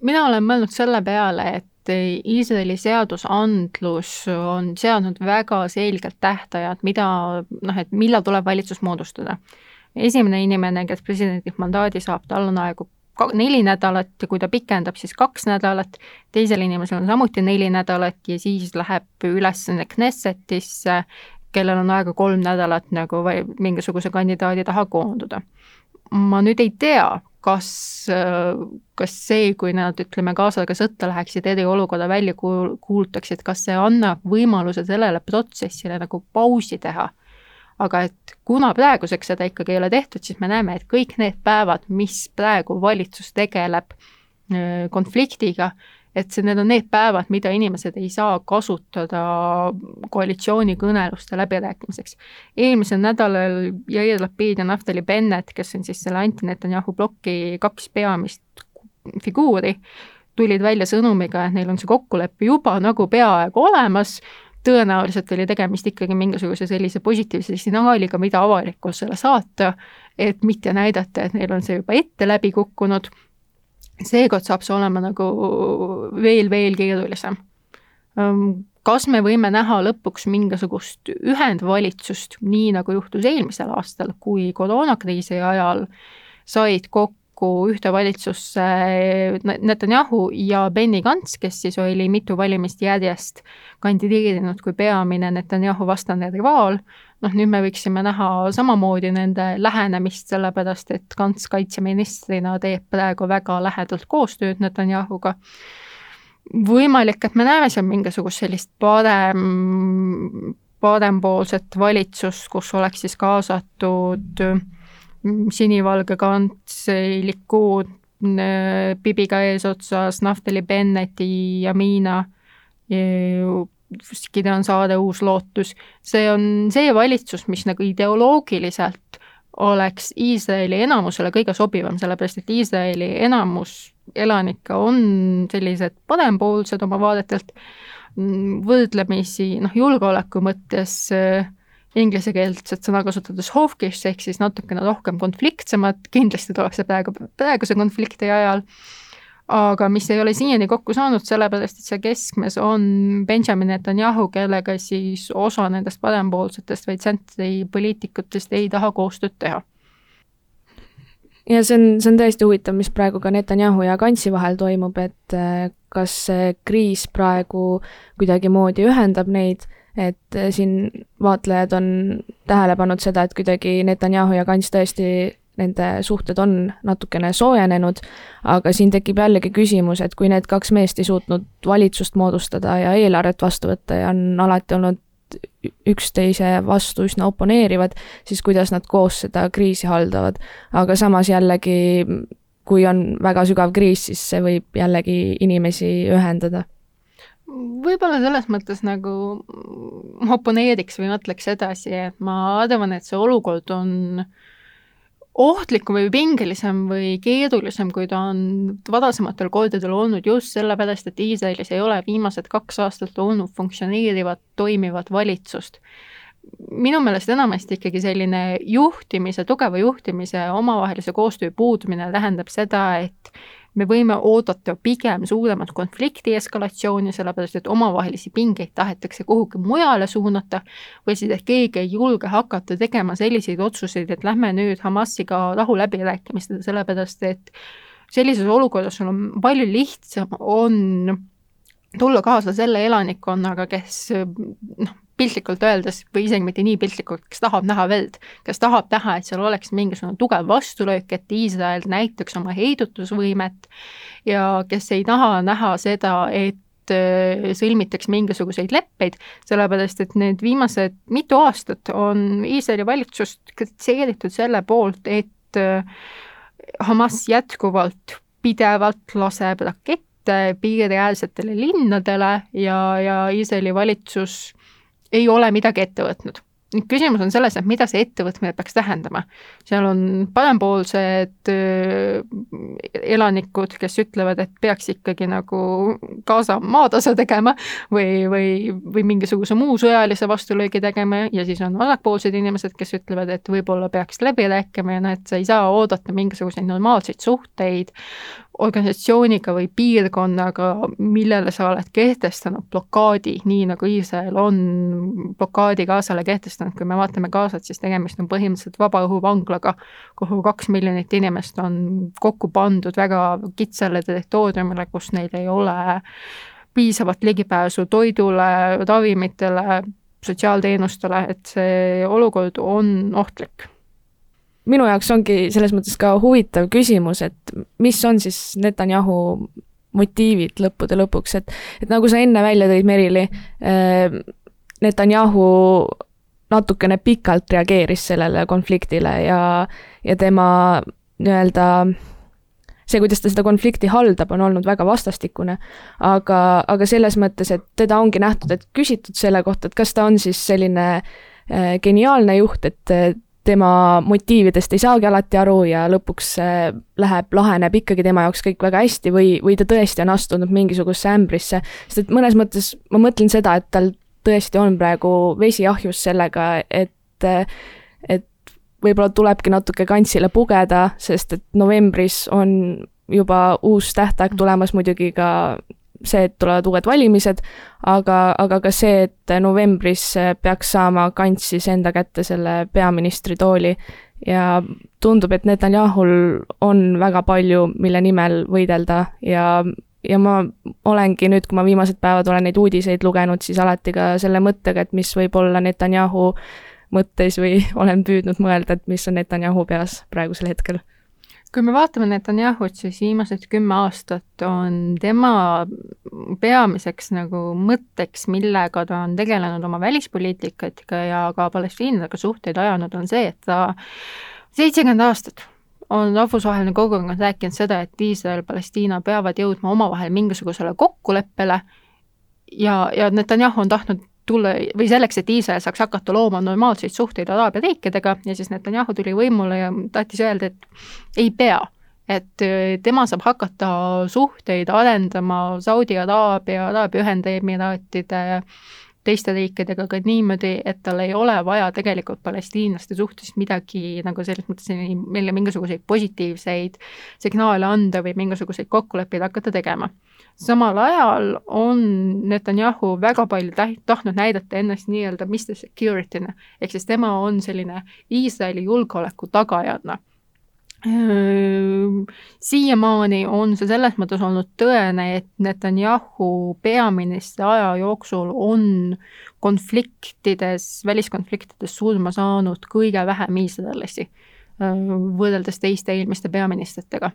mina olen mõelnud selle peale, et et Iisraeli seadusandlus on seadnud väga selgelt tähtajad, mida noh, et millal tuleb valitsus moodustada. esimene inimene, kes presidendilt mandaadi saab, tal on aegu neli nädalat ja kui ta pikendab, siis kaks nädalat, teisel inimesel on samuti neli nädalat ja siis läheb ülesanne Knessetisse, kellel on aega kolm nädalat nagu või mingisuguse kandidaadi taha koonduda. ma nüüd ei tea, kas, kas see, kui nad, ütleme, Gazaga sõtta läheksid, eriolukorda välja kuul-, kuulutaksid, kas see annab võimaluse sellele protsessile nagu pausi teha? aga et kuna praeguseks seda ikkagi ei ole tehtud, siis me näeme, et kõik need päevad, mis praegu valitsus tegeleb konfliktiga, et see, need on need päevad, mida inimesed ei saa kasutada koalitsioonikõneluste läbirääkimiseks. eelmisel nädalal Jair Lapid ja Naftali Bennett, kes on siis selle anti-Netanyahu ploki kaks peamist figuuri, tulid välja sõnumiga, et neil on see kokkulepe juba nagu peaaegu olemas, tõenäoliselt oli tegemist ikkagi mingisuguse sellise positiivse signaaliga, mida avalikkusele saata, et mitte näidata, et neil on see juba ette läbi kukkunud seekord saab see olema nagu veel, veel keerulisem. kas me võime näha lõpuks mingisugust ühendvalitsust, nii nagu juhtus eelmisel aastal, kui koroonakriisi ajal said kokku ühte valitsusse Netanyahu ja Benny Gantz, kes siis oli mitu valimist järjest kandideerinud kui peamine Netanyahu vastane rivaal, noh, nüüd me võiksime näha samamoodi nende lähenemist, sellepärast et Kants kaitseministrina teeb praegu väga lähedalt koostööd Netanyahuga. võimalik, et me näeme seal mingisugust sellist parem, parempoolset valitsust, kus oleks siis kaasatud sinivalge kants, Likud, Bibiga eesotsas, Naftali Benneti, Yamina, Gideon Saade, Uus Lootus, see on see valitsus, mis nagu ideoloogiliselt oleks Iisraeli enamusele kõige sobivam, sellepärast et Iisraeli enamus elanikke on sellised parempoolsed oma vaadetelt, võrdlemisi noh, julgeoleku mõttes äh, inglisekeelset sõna kasutades hawkish ehk siis natukene rohkem konfliktsemad, kindlasti tuleks see praegu, praeguse konflikti ajal, aga mis ei ole siiani kokku saanud, sellepärast et seal keskmes on Benjamin Netanyahu, kellega siis osa nendest parempoolsetest või tsentripoliitikutest ei taha koostööd teha. Ja see on, see on tõesti huvitav, mis praegu ka Netanyahu ja Gantsi vahel toimub, et äh, kas see kriis praegu kuidagimoodi ühendab neid, et äh, siin vaatlejad on tähele pannud seda, et kuidagi Netanyahu ja Gants tõesti nende suhted on natukene soojenenud, aga siin tekib jällegi küsimus, et kui need kaks meest ei suutnud valitsust moodustada ja eelarvet vastu võtta ja on alati olnud üksteise vastu üsna oponeerivad, siis kuidas nad koos seda kriisi haldavad. aga samas jällegi, kui on väga sügav kriis, siis see võib jällegi inimesi ühendada võib-olla selles mõttes nagu oponeeriks või mõtleks edasi, et ma arvan, et see olukord on ohtlikum või pingelisem või keerulisem, kui ta on varasematel kordadel olnud just sellepärast, et Iisraelis ei ole viimased kaks aastat olnud funktsioneerivat, toimivat valitsust. minu meelest enamasti ikkagi selline juhtimise, tugeva juhtimise, omavahelise koostöö puudumine tähendab seda, et me võime oodata pigem suuremat konflikti eskalatsiooni, sellepärast et omavahelisi pingeid tahetakse kuhugi mujale suunata, või siis, et keegi ei julge hakata tegema selliseid otsuseid, et lähme nüüd Hamasiga rahuläbirääkimistele, sellepärast et sellises olukorras sul on palju lihtsam, on tulla kaasa selle elanikkonnaga, kes noh, piltlikult öeldes või isegi mitte nii piltlikult, kes tahab näha verd, kes tahab näha, et seal oleks mingisugune tugev vastulöök, et Iisrael näitaks oma heidutusvõimet ja kes ei taha näha seda, et äh, sõlmitaks mingisuguseid leppeid, sellepärast et need viimased mitu aastat on Iisraeli valitsust kritiseeritud selle poolt, et äh, Hamas jätkuvalt pidevalt laseb rakette piiriäärsetele linnadele ja, ja Iisraeli valitsus ei ole midagi ette võtnud. nüüd küsimus on selles, et mida see ettevõtmine peaks tähendama. seal on parempoolsed elanikud, kes ütlevad, et peaks ikkagi nagu Gaza maatasa tegema või, või, või mingisuguse muu sõjalise vastulöögi tegema ja siis on vasakpoolsed inimesed, kes ütlevad, et võib-olla peaks läbi rääkima ja noh, et sa ei saa oodata mingisuguseid normaalseid suhteid organisatsiooniga või piirkonnaga, millele sa oled kehtestanud blokaadi, nii nagu Iisrael on blokaadi Gazale kehtestanud, kui me vaatame Gazat, siis tegemist on põhimõtteliselt vabaõhuvanglaga, kuhu kaks miljonit inimest on kokku pandud väga kitsale territooriumile, kus neil ei ole piisavat ligipääsu toidule, ravimitele, sotsiaalteenustele, et see olukord on ohtlik minu jaoks ongi selles mõttes ka huvitav küsimus, et mis on siis Netanyahu motiivid lõppude lõpuks, et, et nagu sa enne välja tõid, Merili äh,, Netanyahu natukene pikalt reageeris sellele konfliktile ja, ja tema nii-öelda see, kuidas ta seda konflikti haldab, on olnud väga vastastikune. aga, aga selles mõttes, et teda ongi nähtud, et küsitud selle kohta, et kas ta on siis selline äh, geniaalne juht, et tema motiividest ei saagi alati aru ja lõpuks läheb, laheneb ikkagi tema jaoks kõik väga hästi või, või ta tõesti on astunud mingisugusesse ämbrisse. sest et mõnes mõttes ma mõtlen seda, et tal tõesti on praegu vesi ahjus sellega, et, et võib-olla tulebki natuke kantsile pugeda, sest et novembris on juba uus tähtaeg tulemas muidugi ka see, et tulevad uued valimised, aga, aga ka see, et novembris peaks saama Kants siis enda kätte selle peaministri tooli. Ja tundub, et Netanyahul on väga palju, mille nimel võidelda ja ja ma olengi nüüd, kui ma viimased päevad olen neid uudiseid lugenud, siis alati ka selle mõttega, et mis võib olla Netanyahu mõttes või (laughs) olen püüdnud mõelda, et mis on Netanyahu peas praegusel hetkel kui me vaatame Netanyahut, siis viimased kümme aastat on tema peamiseks nagu mõtteks, millega ta on tegelenud oma välispoliitikaga ja ka Palestiinadega suhteid ajanud, on see, et ta seitsekümmend aastat on rahvusvaheline kogukond rääkinud seda, et Iisrael Palestiina peavad jõudma omavahel mingisugusele kokkuleppele ja, ja Netanyahu on tahtnud tulla või selleks, et Iisrael saaks hakata looma normaalseid suhteid Araabia riikidega ja siis Netanyahu tuli võimule ja tahtis öelda, et ei pea. et äh, tema saab hakata suhteid arendama Saudi Araabia, Araabia Ühendemiraatide, teiste riikidega ka niimoodi, et tal ei ole vaja tegelikult palestiinlaste suhtes midagi nagu selles mõttes meile mingisuguseid positiivseid signaale anda või mingisuguseid kokkuleppeid hakata tegema samal ajal on Netanyahu väga palju tahtnud näidata ennast nii-öelda Mr Security'na, ehk siis tema on selline Iisraeli julgeoleku tagajana siiamaani on see selles mõttes olnud tõene, et Netanyahu peaministri aja jooksul on konfliktides, väliskonfliktides surma saanud kõige vähem iisraellasi võrreldes teiste eelmiste peaministritega.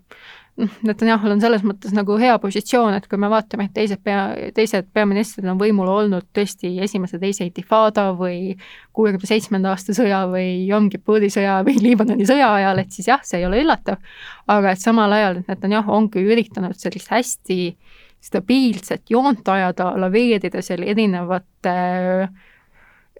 Netanyahul on selles mõttes nagu hea positsioon, et kui me vaatame, et teised pea, teised peaministrid on võimul olnud tõesti esimese, teise intifada või kuuekümne seitsmenda aasta sõja või Yom Kippuri sõja või (laughs) Liibanoni sõja ajal, et siis jah, see ei ole üllatav, aga et samal ajal Netanyahu ongi üritanud sellist hästi stabiilset joont ajada, laveerida seal erinevate äh,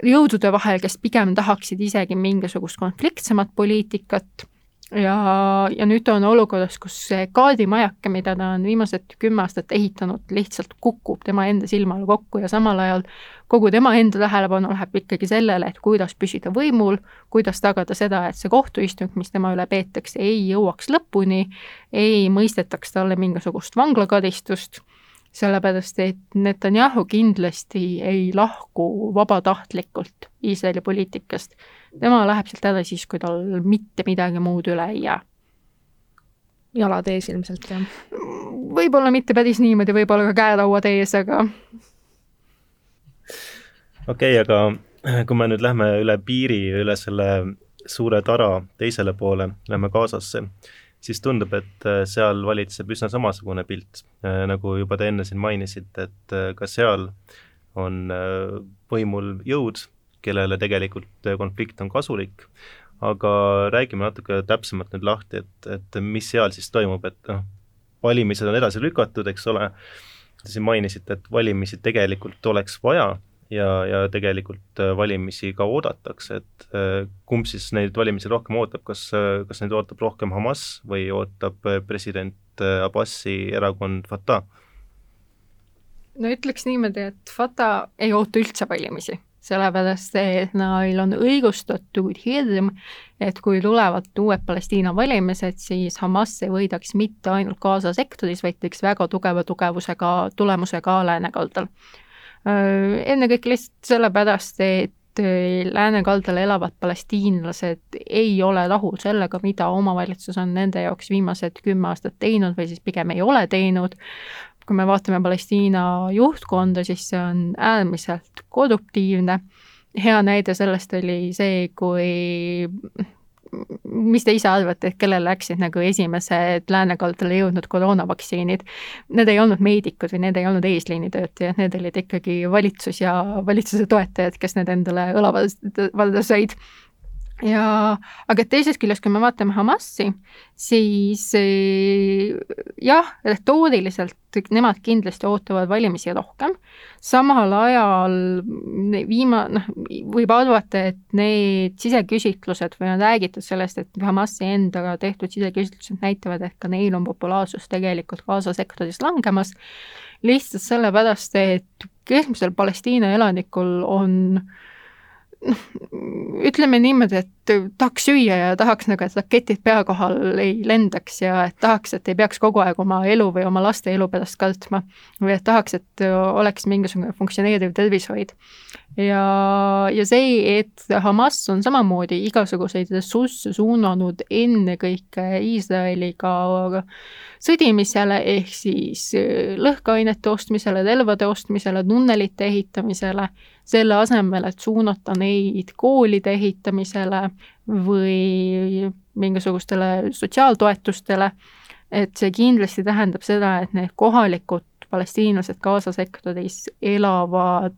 jõudude vahel, kes pigem tahaksid isegi mingisugust konfliktsemat poliitikat. Ja, ja nüüd ta on olukorras, kus see kaardimajake, mida ta on viimased kümme aastat ehitanud, lihtsalt kukub tema enda silma all kokku ja samal ajal kogu tema enda tähelepanu läheb ikkagi sellele, et kuidas püsida võimul, kuidas tagada seda, et see kohtuistung, mis tema üle peetakse, ei jõuaks lõpuni, ei mõistetaks talle mingisugust vanglakaristust sellepärast et Netanyahu kindlasti ei lahku vabatahtlikult Iisraeli poliitikast. tema läheb sealt ära siis, kui tal mitte midagi muud üle ei jää. jalad ees ilmselt, jah? võib-olla mitte päris niimoodi, võib-olla ka käerauad ees, aga okei okay,, aga kui me nüüd lähme üle piiri, üle selle suure tara teisele poole, lähme Gazasse, siis tundub, et äh, seal valitseb üsna samasugune pilt, äh, nagu juba te enne siin mainisite, et äh, ka seal on võimul jõud, kellele tegelikult konflikt on kasulik, aga räägime natuke täpsemalt nüüd lahti, et, et mis seal siis toimub, et noh, valimised on edasi lükatud, eks ole, te siin mainisite, et valimisi tegelikult oleks vaja ja, ja tegelikult äh, valimisi ka oodatakse, et äh, kumb siis neid valimisi rohkem ootab, kas, äh, kas neid ootab rohkem Hamas või ootab president Abbasi erakond Fatah? no ütleks niimoodi, et Fatah ei oota üldse valimisi, sellepärast et neil on õigustatud hirm, et kui tulevad uued Palestiina valimised, siis Hamas ei võidaks mitte ainult Gaza sektoris, vaid teeks väga tugeva tugevusega, tulemusega läänekaldal ennekõike lihtsalt sellepärast, et äh, läänekaldal elavad palestiinlased ei ole rahul sellega, mida omavalitsus on nende jaoks viimased kümme aastat teinud või siis pigem ei ole teinud. kui me vaatame Palestiina juhtkonda, siis see on äärmiselt korruptiivne. hea näide sellest oli see, kui mis te ise arvate, et kellele läksid nagu esimesed läänekaldale jõudnud koroonavaktsiinid? Need ei olnud meedikud või need ei olnud eesliinitöötajad, need olid ikkagi valitsus ja valitsuse toetajad, kes need endale õla valda said ja aga teisest küljest, kui me vaatame Hamasi, siis eh, jah, retooriliselt nemad kindlasti ootavad valimisi rohkem, samal ajal viima-, noh, võib arvata, et need siseküsitlused või on räägitud sellest, et Hamasi endaga tehtud siseküsitlused näitavad, et ka neil on populaarsus tegelikult Gaza sektoris langemas, lihtsalt sellepärast, et keskmisel Palestiina elanikul on äh, noh, ütleme niimoodi, et tahaks süüa ja tahaks nagu, et raketid pea kohal ei lendaks ja et tahaks, et ei peaks kogu aeg oma elu või oma laste elu pärast kartma. või et tahaks, et oleks mingisugune funktsioneeriv tervishoid. ja, ja see, et Hamas on samamoodi igasuguseid ressursse suunanud ennekõike Iisraeliga sõdimisele, ehk siis lõhkeainete ostmisele, relvade ostmisele, tunnelite ehitamisele selle asemel, et suunata neid koolide ehitamisele või mingisugustele sotsiaaltoetustele, et see kindlasti tähendab seda, et need kohalikud palestiinlased Gaza sektoris elavad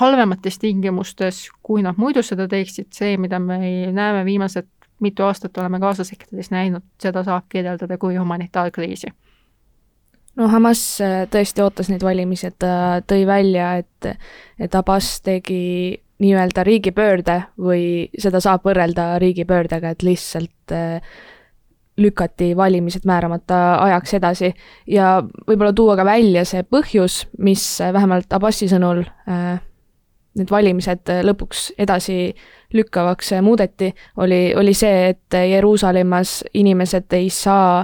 halvemates tingimustes, kui nad muidu seda teeksid, see, mida me näeme viimased mitu aastat oleme Gaza-sektoris näinud, seda saab kirjeldada kui humanitaarkriisi no Hamas äh, tõesti ootas neid valimisi, et ta tõi välja, et, et Abbas tegi nii-öelda riigipöörde või seda saab võrrelda riigipöördega, et lihtsalt äh, lükati valimised määramata ajaks edasi. Ja võib-olla tuua ka välja see põhjus, mis vähemalt Abbasi sõnul äh, need valimised lõpuks edasi lükkavaks muudeti, oli, oli see, et Jeruusalemmas inimesed ei saa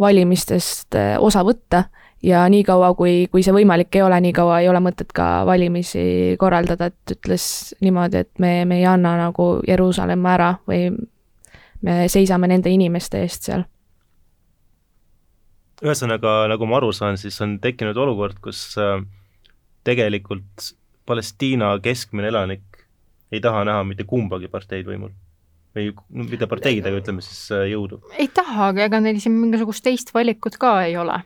valimistest osa võtta. Ja niikaua, kui, kui see võimalik ei ole, niikaua ei ole mõtet ka valimisi korraldada, et ütles niimoodi, et me, me ei anna nagu Jeruusalemma ära või me seisame nende inimeste eest seal. ühesõnaga, nagu ma aru saan, siis on tekkinud olukord, kus äh, tegelikult Palestiina keskmine elanik ei taha näha mitte kumbagi parteid võimul või no mitte parteid, aga ütleme siis äh, jõudu. ei taha, aga ega neil siin mingisugust teist valikut ka ei ole.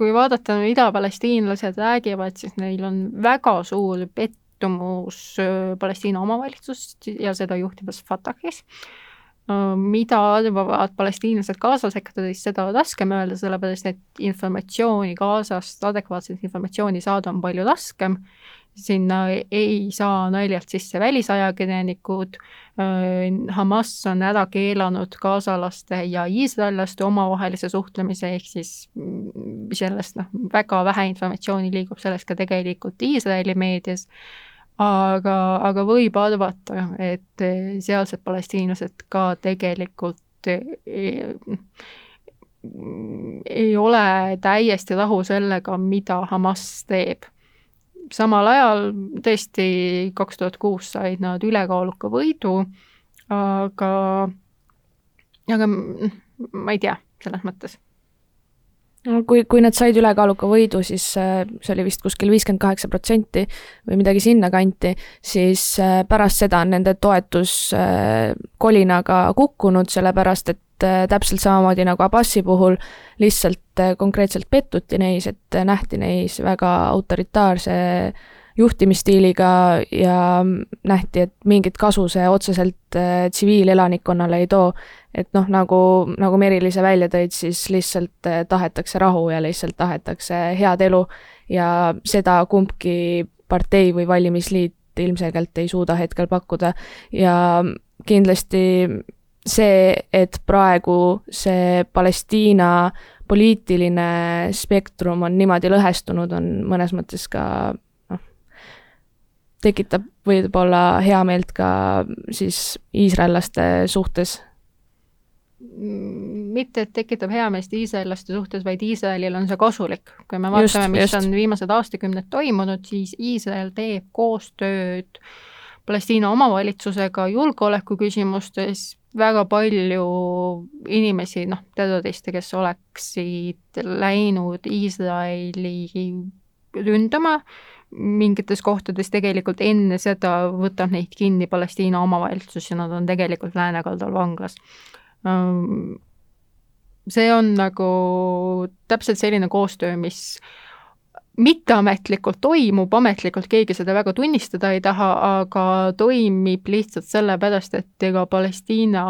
kui vaadata, mida palestiinlased räägivad, siis neil on väga suur pettumus äh, Palestiina omavalitsust ja seda juhtivas Fatahis mida arvavad palestiinlased Gaza sektoris, seda on raskem öelda, sellepärast et informatsiooni Gazast, adekvaatset informatsiooni saada on palju raskem sinna ei saa naljalt sisse välisajakirjanikud, Hamas on ära keelanud gazalaste ja iisraellaste omavahelise suhtlemise, ehk siis mm, sellest noh, väga vähe informatsiooni liigub sellest ka tegelikult Iisraeli meedias, aga, aga võib arvata, et sealsed palestiinlased ka tegelikult ei, ei ole täiesti rahul sellega, mida Hamas teeb samal ajal tõesti kaks tuhat kuus said nad ülekaaluka võidu, aga, aga ma ei tea, selles mõttes. No kui, kui nad said ülekaaluka võidu, siis äh, see oli vist kuskil viiskümmend kaheksa protsenti või midagi sinnakanti, siis äh, pärast seda on nende toetus äh, kolinaga kukkunud, sellepärast et täpselt samamoodi nagu Abbasi puhul lihtsalt konkreetselt pettuti neis, et nähti neis väga autoritaarse juhtimisstiiliga ja nähti, et mingit kasu see otseselt tsiviilelanikkonnale ei too. Et noh, nagu, nagu Merilise välja tõid, siis lihtsalt tahetakse rahu ja lihtsalt tahetakse head elu ja seda kumbki partei või valimisliit ilmselgelt ei suuda hetkel pakkuda. Ja kindlasti see, et praegu see Palestiina poliitiline spektrum on niimoodi lõhestunud, on mõnes mõttes ka noh, tekitab võib-olla heameelt ka siis iisraellaste suhtes mitte, et tekitab heameest iisraellaste suhtes, vaid Iisraelil on see kasulik. kui me vaatame, mis just. on viimased aastakümned toimunud, siis Iisrael teeb koostööd Palestiina omavalitsusega julgeolekuküsimustes, väga palju inimesi, noh, terroriste, kes oleksid läinud Iisraeli ründama, mingites kohtades tegelikult enne seda võtab neid kinni Palestiina omavalitsus ja nad on tegelikult läänekaldal vanglas. See on nagu täpselt selline koostöö, mis mitteametlikult toimub, ametlikult keegi seda väga tunnistada ei taha, aga toimib lihtsalt sellepärast, et ega Palestiina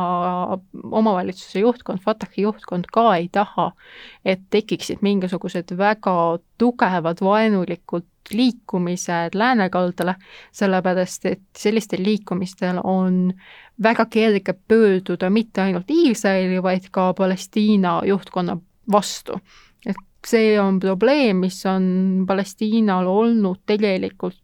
omavalitsuse juhtkond, Fatahi juhtkond ka ei taha, et tekiksid mingisugused väga tugevad vaenulikud liikumised läänekaldale, sellepärast et sellistel liikumistel on väga kerge pöörduda mitte ainult Iisraeli, vaid ka Palestiina juhtkonna vastu. et see on probleem, mis on Palestiinal olnud tegelikult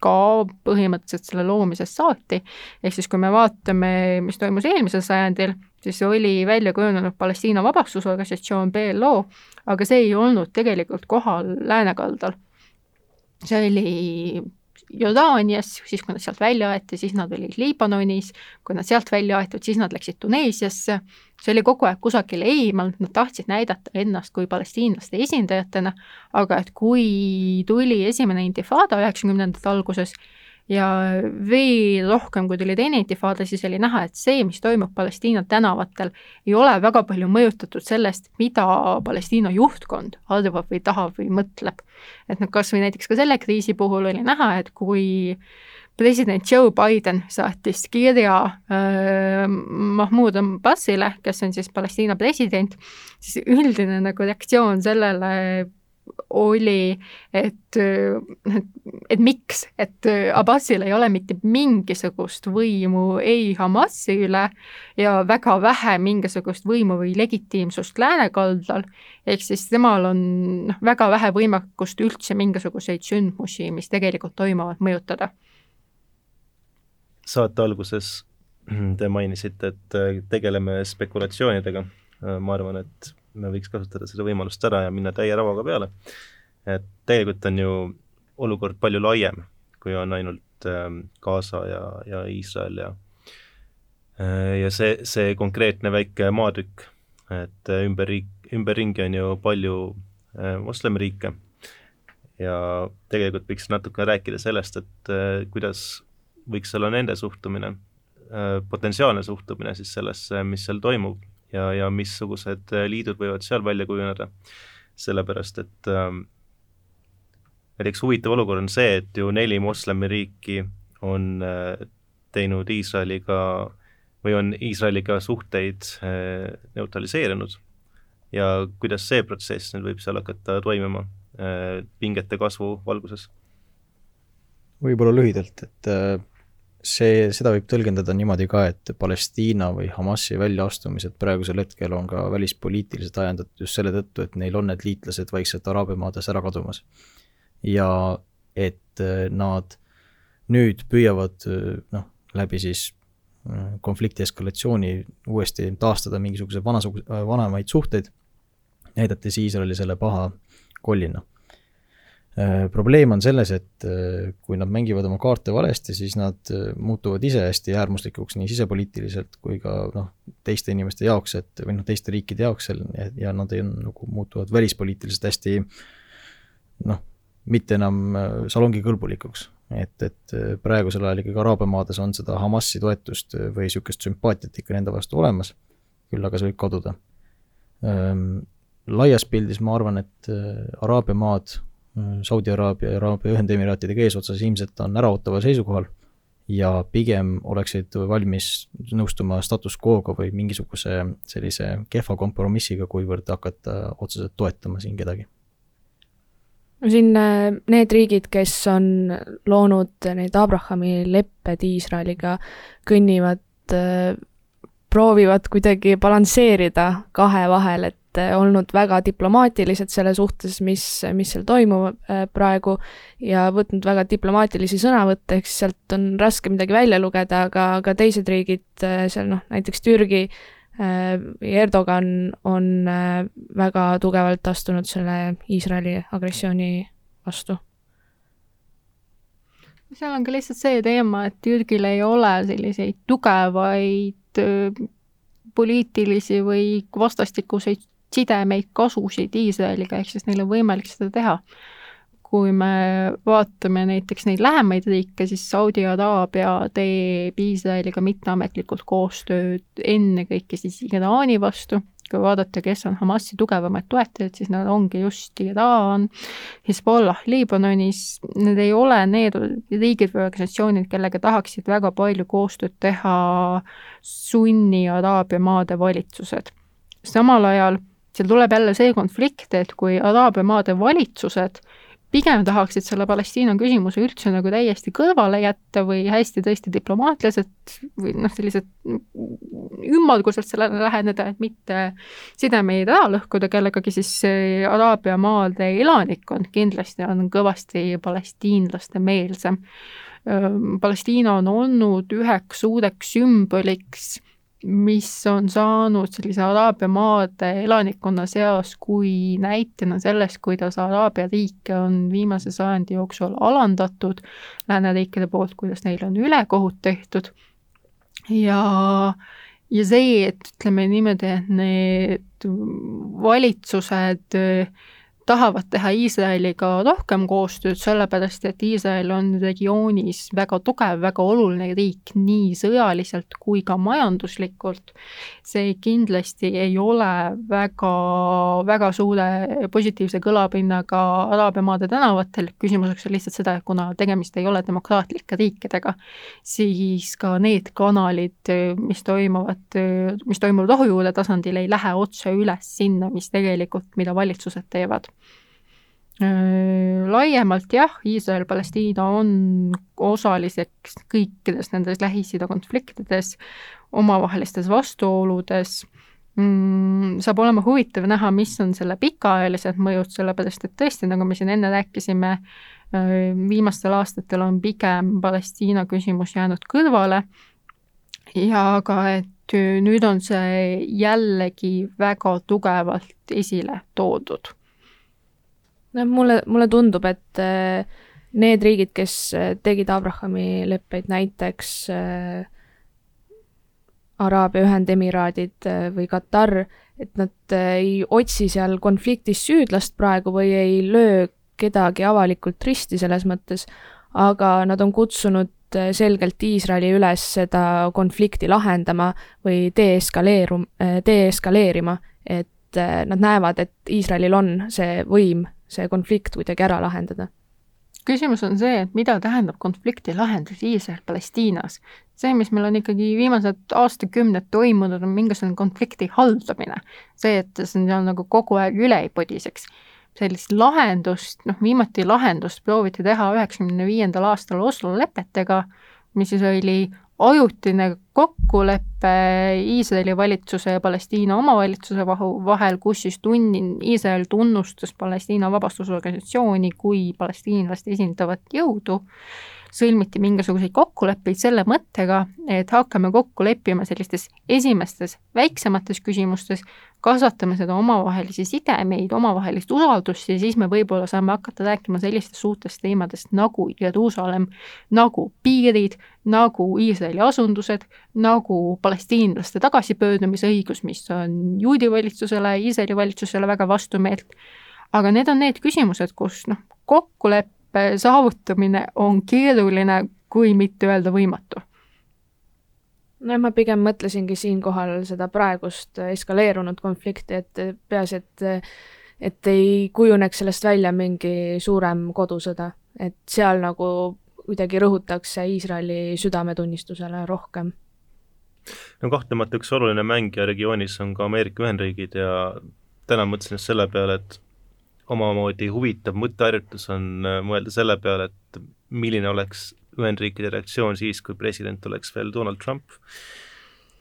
ka põhimõtteliselt selle loomisest saati, ehk siis kui me vaatame, mis toimus eelmisel sajandil, siis oli välja kujunenud Palestiina Vabastusorganisatsioon, PLO, aga see ei olnud tegelikult kohal läänekaldal. see oli Jordaanias, siis kui nad sealt välja aeti, siis nad olid Liibanonis, kui nad sealt välja aetud, siis nad läksid Tuneesiasse, see oli kogu aeg kusagil eemal, nad tahtsid näidata ennast kui palestiinlaste esindajatena, aga et kui tuli esimene intifada üheksakümnendate alguses ja veel rohkem, kui tuli teine intifada, siis oli näha, et see, mis toimub Palestiina tänavatel, ei ole väga palju mõjutatud sellest, mida Palestiina juhtkond arvab või tahab või mõtleb. et noh, kas või näiteks ka selle kriisi puhul oli näha, et kui president Joe Biden saatis kirja äh, Mahmoud Abbasile, kes on siis Palestiina president, siis üldine nagu reaktsioon sellele oli, et, et, miks, et Abbasil ei ole mitte mingisugust võimu ei Hamasi üle ja väga vähe mingisugust võimu või legitiimsust läänekaldal, ehk siis temal on noh, väga vähe võimekust üldse mingisuguseid sündmusi, mis tegelikult toimuvad, mõjutada. saate alguses te mainisite, et tegeleme spekulatsioonidega, ma arvan, et me võiks kasutada seda võimalust ära ja minna täie rauaga peale. et tegelikult on ju olukord palju laiem, kui on ainult ähm, Gaza ja, ja Iisrael ja äh, ja see, see konkreetne väike maatükk, et äh, ümber riik, ümberringi on ju palju äh, moslemiriike ja tegelikult võiks natuke rääkida sellest, et kuidas võiks olla nende suhtumine, potentsiaalne suhtumine siis sellesse, mis seal toimub ja, ja missugused äh, liidud võivad seal välja kujuneda, sellepärast et ähm, näiteks huvitav olukord on see, et ju neli moslemiriiki on äh, teinud Iisraeliga või on Iisraeliga suhteid äh, neutraliseerinud ja kuidas see protsess nüüd võib seal hakata toimima äh, pingete kasvu valguses? võib-olla lühidalt, et äh, see, seda võib tõlgendada niimoodi ka, et Palestiina või Hamasi väljaastumised praegusel hetkel on ka välispoliitiliselt ajendatud just selle tõttu, et neil on need liitlased vaikselt Araabia maades ära kadumas. ja et äh, nad nüüd püüavad äh, noh, läbi siis äh, konflikti eskalatsiooni uuesti taastada mingisuguse vanasugu-, vanemaid suhteid, näidates Iisraeli selle paha kollina probleem on selles, et äh, kui nad mängivad oma kaarte valesti, siis nad äh, muutuvad ise hästi äärmuslikuks nii sisepoliitiliselt kui ka noh, teiste inimeste jaoks, et või noh, teiste riikide jaoks seal ja nad ei, nagu muutuvad välispoliitiliselt hästi noh, mitte enam salongikõlbulikuks. et, et praegusel ajal ikkagi Araabia maades on seda Hamasi toetust või niisugust sümpaatiat ikka nende vastu olemas, küll aga see võib kaduda. laias pildis ma arvan, et Araabia maad Saudi Araabia ja Araabia Ühendemiraatidega eesotsas ilmselt on äraootaval seisukohal ja pigem oleksid valmis nõustuma status quo'ga või mingisuguse sellise kehva kompromissiga, kuivõrd hakata otseselt toetama siin kedagi. no siin äh, need riigid, kes on loonud need Abrahami lepped Iisraeliga, kõnnivad, äh, proovivad kuidagi balansseerida kahe vahel, et olnud väga diplomaatilised selle suhtes, mis, mis seal toimub eh, praegu ja võtnud väga diplomaatilisi sõnavõtte, ehk siis sealt on raske midagi välja lugeda, aga, aga teised riigid eh, seal noh, näiteks Türgi Erdogan on väga tugevalt astunud selle Iisraeli agressiooni vastu. Seal on ka lihtsalt see teema, et Türgil ei ole selliseid tugevaid poliitilisi või vastastikuseid sidemeid, kasusid Iisraeliga, ehk siis neil on võimalik seda teha. kui me vaatame näiteks neid lähemaid riike, siis Saudi Araabia teeb Iisraeliga mitteametlikult koostööd ennekõike siis Iraani vastu, kui vaadata, kes on Hamasi tugevamad toetajad, siis nad ongi just Iraan, Hezbollah Liibanonis, need ei ole need riigid või organisatsioonid, kellega tahaksid väga palju koostööd teha sunni Araabia maade valitsused. samal ajal seal tuleb jälle see konflikt, et kui Araabia maade valitsused pigem tahaksid selle Palestiina küsimuse üldse nagu täiesti kõrvale jätta või hästi tõesti diplomaatiliselt või noh, sellised ümmarguselt sellele läheneda, et mitte sidemeid ära lõhkuda kellegagi, siis Araabia maade elanikkond kindlasti on kõvasti palestiinlaste meelsem. Palestiina on olnud üheks suureks sümboliks mis on saanud sellise Araabia maade elanikkonna seas kui näitena sellest, kuidas Araabia riike on viimase sajandi jooksul alandatud lääneriikide poolt, kuidas neile on ülekohut tehtud. Ja, ja see, et ütleme niimoodi, et need valitsused tahavad teha Iisraeliga rohkem koostööd, sellepärast et Iisrael on regioonis väga tugev, väga oluline riik nii sõjaliselt kui ka majanduslikult. see kindlasti ei ole väga, väga suure positiivse kõlapinnaga Araabia maade tänavatel, küsimuseks on lihtsalt seda, et kuna tegemist ei ole demokraatlike riikidega, siis ka need kanalid, mis toimuvad, mis toimuvad rohujuure tasandil, ei lähe otse üles sinna, mis tegelikult, mida valitsused teevad laiemalt jah, Iisrael-Palestiina on osaliseks kõikides nendes Lähis-Ida konfliktides, omavahelistes vastuoludes. Mm,, saab olema huvitav näha, mis on selle pikaajalised mõjud, sellepärast et tõesti, nagu me siin enne rääkisime, äh, viimastel aastatel on pigem Palestiina küsimus jäänud kõrvale. Ja ka, et nüüd on see jällegi väga tugevalt esile toodud noh, mulle, mulle tundub, et äh, need riigid, kes äh, tegid Abrahami leppeid, näiteks äh, Araabia Ühendemiraadid või Katar, et nad ei otsi seal konfliktis süüdlast praegu või ei löö kedagi avalikult risti selles mõttes, aga nad on kutsunud selgelt Iisraeli üles seda konflikti lahendama või deeskaleerum-, deeskaleerima, et nad näevad, et Iisraelil on see võim see konflikt kuidagi ära lahendada. küsimus on see, et mida tähendab konflikti lahendus Iisrael-Palestiinas. see, mis meil on ikkagi viimased aastakümned toimunud, on mingisugune konflikti haldamine. see, et see on nagu kogu aeg üle ei podiseks. sellist lahendust, noh viimati lahendust prooviti teha üheksakümne viiendal aastal Oslo lepetega, mis siis oli ajutine kokkulepe Iisraeli valitsuse ja Palestiina omavalitsuse vahel, kus siis tunni, Iisrael tunnustas Palestiina vabastusorganisatsiooni kui palestiinlaste esindavat jõudu sõlmiti mingisuguseid kokkuleppeid selle mõttega, et hakkame kokku leppima sellistes esimestes väiksemates küsimustes, kasvatame seda omavahelisi sidemeid, omavahelist usaldust ja siis me võib-olla saame hakata rääkima sellistest suurtest teemadest nagu Jeruusalemm, nagu piirid, nagu Iisraeli asundused, nagu palestiinlaste tagasipöördumisõigus, mis on juudi valitsusele, Iisraeli valitsusele väga vastumeelt. aga need on need küsimused, kus noh, kokkulepe kokkuleppe saavutamine on keeruline, kui mitte öelda võimatu no ma pigem mõtlesingi siinkohal seda praegust eskaleerunud konflikti, et peaasi, et et ei kujuneks sellest välja mingi suurem kodusõda, et seal nagu kuidagi rõhutakse Iisraeli südametunnistusele rohkem. no kahtlemata üks oluline mängija regioonis on ka Ameerika Ühendriigid ja täna mõtlesin just selle peale, et omamoodi huvitav mõtteharjutus on äh, mõelda selle peale, et milline oleks Ühendriikide reaktsioon siis, kui president oleks veel Donald Trump.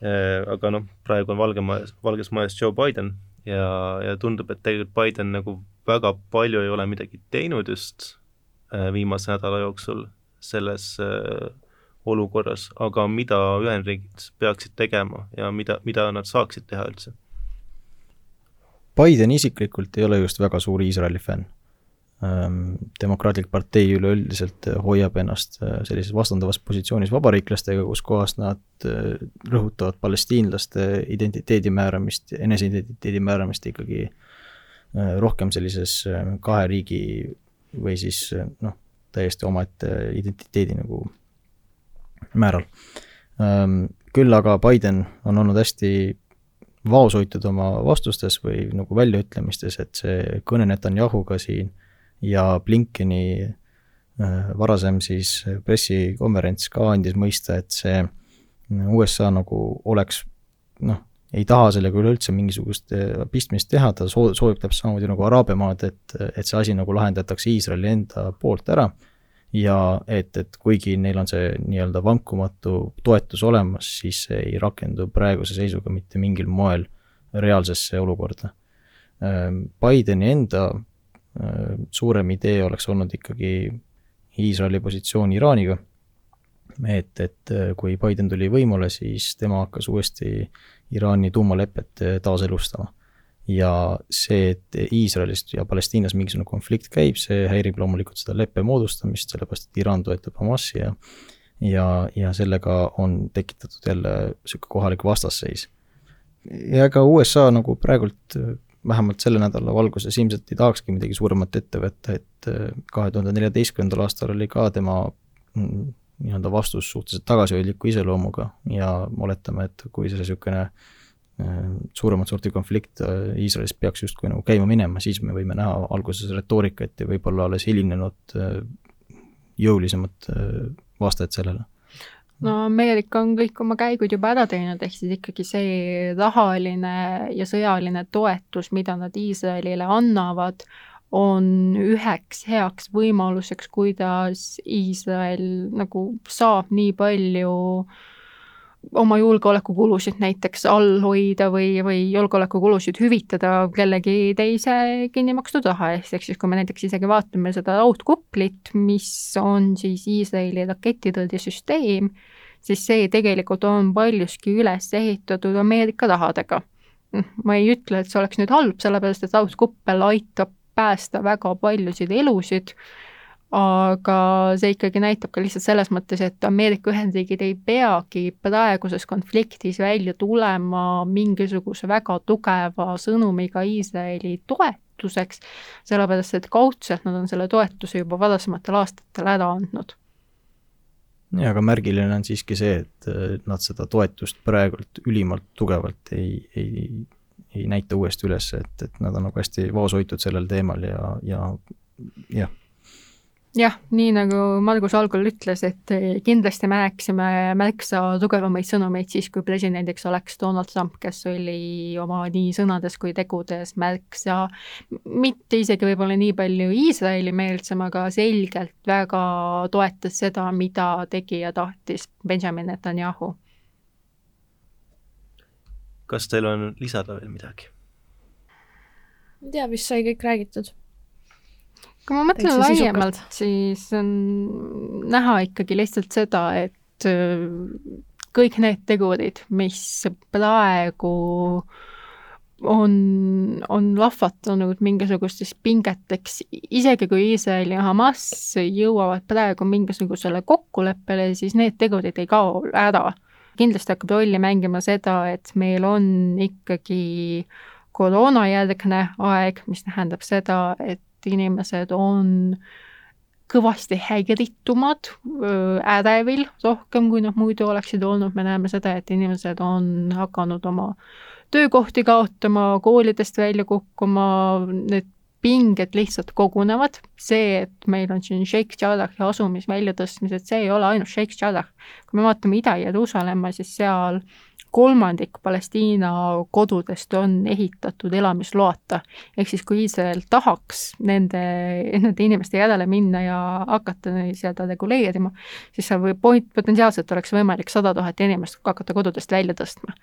Äh, aga noh, praegu on Valge Majas, Valges Majas Joe Biden ja, ja tundub, et tegelikult Biden nagu väga palju ei ole midagi teinud just äh, viimase nädala jooksul selles olukorras, aga mida Ühendriigid peaksid tegema ja mida, mida nad saaksid teha üldse Biden isiklikult ei ole just väga suur Iisraeli fänn. Ehm, demokraatlik partei üleüldiselt hoiab ennast äh, sellises vastandavas positsioonis vabariiklastega, kus kohas nad äh, rõhutavad palestiinlaste identiteedi määramist, eneseidentiteedi määramist ikkagi äh, rohkem sellises kahe riigi või siis noh, täiesti omaette identiteedi nagu määral. Ehm, küll aga Biden on olnud hästi vaoshoitud oma vastustes või nagu väljaütlemistes, et see kõne Netanyahuga siin ja Blinkeni äh, varasem siis pressikonverents ka andis mõista, et see USA nagu oleks noh, ei taha sellega üleüldse mingisugust äh, pistmist teha, ta soo-, soovib täpselt samamoodi nagu Araabia maad, et, et see asi nagu lahendatakse Iisraeli enda poolt ära ja et, et kuigi neil on see nii-öelda vankumatu toetus olemas, siis see ei rakendu praeguse seisuga mitte mingil moel reaalsesse olukorda. Ähm, Bideni enda äh, suurem idee oleks olnud ikkagi Iisraeli positsioon Iraaniga, et, et äh, kui Biden tuli võimule, siis tema hakkas uuesti Iraani tuumalepet äh, taaselustama ja see, et Iisraelist ja Palestiinas mingisugune konflikt käib, see häirib loomulikult seda leppe moodustamist, sellepärast et Iraan toetab Hamasi ja ja, ja sellega on tekitatud jälle niisugune kohalik vastasseis. ja ega USA nagu praegult vähemalt selle nädala valguses ilmselt ei tahakski midagi suuremat ette võtta, et kahe tuhande neljateistkümnendal aastal oli ka tema mm, nii-öelda vastus suhteliselt tagasihoidliku iseloomuga ja oletame, et kui see niisugune suuremat sorti konflikt Iisraelis peaks justkui nagu käima minema, siis me võime näha alguses retoorikat ja võib-olla alles hilinenud jõulisemat vastajat sellele. No Ameerika on kõik oma käigud juba ära teinud, ehk siis ikkagi see rahaline ja sõjaline toetus, mida nad Iisraelile annavad, on üheks heaks võimaluseks, kuidas Iisrael nagu saab nii palju äh, oma julgeolekukulusid näiteks all hoida või, või julgeolekukulusid hüvitada kellegi teise kinni makstud raha eest, ehk siis kui me näiteks isegi vaatame seda raudkuplit, mis on siis Iisraeli raketitõrjesüsteem, siis see tegelikult on paljuski üles ehitatud Ameerika rahadega. Ma ei ütle, et see oleks nüüd halb, sellepärast et raudkuppel aitab päästa väga paljusid elusid aga see ikkagi näitab ka lihtsalt selles mõttes, et Ameerika Ühendriigid ei peagi praeguses konfliktis välja tulema mingisuguse väga tugeva sõnumiga Iisraeli toetuseks, sellepärast et kaudselt nad on selle toetuse juba varasematel aastatel ära andnud. jaa, aga märgiline on siiski see, et nad seda toetust praegult ülimalt tugevalt ei, ei, ei näita uuesti üles, et, et nad on nagu hästi vaoshoitud sellel teemal ja, ja jah jah, nii nagu Margus algul ütles, et kindlasti me näeksime märksa tugevamaid sõnumeid siis, kui presidendiks oleks Donald Trump, kes oli oma nii sõnades kui tegudes märksa mitte isegi võib-olla nii palju Iisraeli meelsem, aga selgelt väga toetas seda, mida tegi ja tahtis Benjamin Netanyahu. kas teil on lisada veel midagi? ei tea, vist sai kõik räägitud kui ma mõtlen laiemalt, siis on näha ikkagi lihtsalt seda, et kõik need tegurid, mis praegu on, on lahvatanud mingisugusteks pingeteks, isegi kui Iisrael ja Hamas jõuavad praegu mingisugusele kokkuleppele, siis need tegurid ei kao ära. kindlasti hakkab rolli mängima seda, et meil on ikkagi koroonajärgne aeg, mis tähendab seda, et inimesed on kõvasti häiritumad, ärevil rohkem, kui nad muidu oleksid olnud, me näeme seda, et inimesed on hakanud oma töökohti kaotama, koolidest välja kukkuma, need pinged lihtsalt kogunevad, see, et meil on siin Sheikh Jarrahi asumisväljatõstmised, see ei ole ainult Sheikh Jarrah. kui me vaatame Ida-Jeruusalemma, siis seal kolmandik Palestiina kodudest on ehitatud elamisloata. ehk siis, kui Iisrael tahaks nende, nende inimeste järele minna ja hakata seda reguleerima, siis seal võib, potentsiaalselt oleks võimalik sada tuhat inimest hakata kodudest välja tõstma.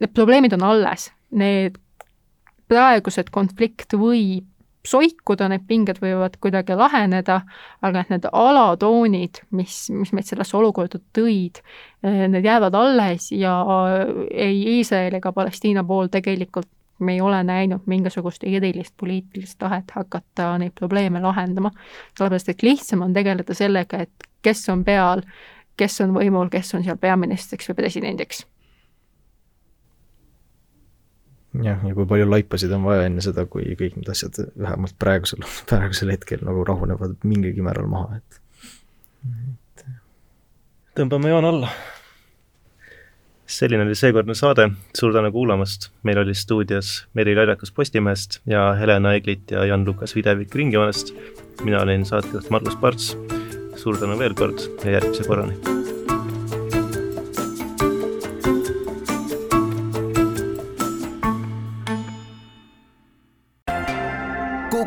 Need probleemid on alles, need praegused konflikt võib soikuda, need pinged võivad kuidagi laheneda, aga et need alatoonid, mis, mis meid sellesse olukorda tõid, eh, need jäävad alles ja ei Iisrael ega Palestiina pool tegelikult me ei ole näinud mingisugust erilist poliitilist tahet hakata neid probleeme lahendama, sellepärast et lihtsam on tegeleda sellega, et kes on peal, kes on võimul, kes on seal peaministriks või presidendiks jah, ja kui palju laipasid on vaja enne seda, kui kõik need asjad vähemalt praegusel, (laughs) praegusel hetkel nagu rahunevad mingilgi määral maha, et, et. tõmbame joone alla. selline oli seekordne saade, suur tänu kuulamast, meil oli stuudios Meri Laidakas Postimehest ja Helena Eglit ja Jan-Lukas Videvik Ringjoonest. mina olin saatejuht Margus Parts, suur tänu veel kord ja järgmise korrani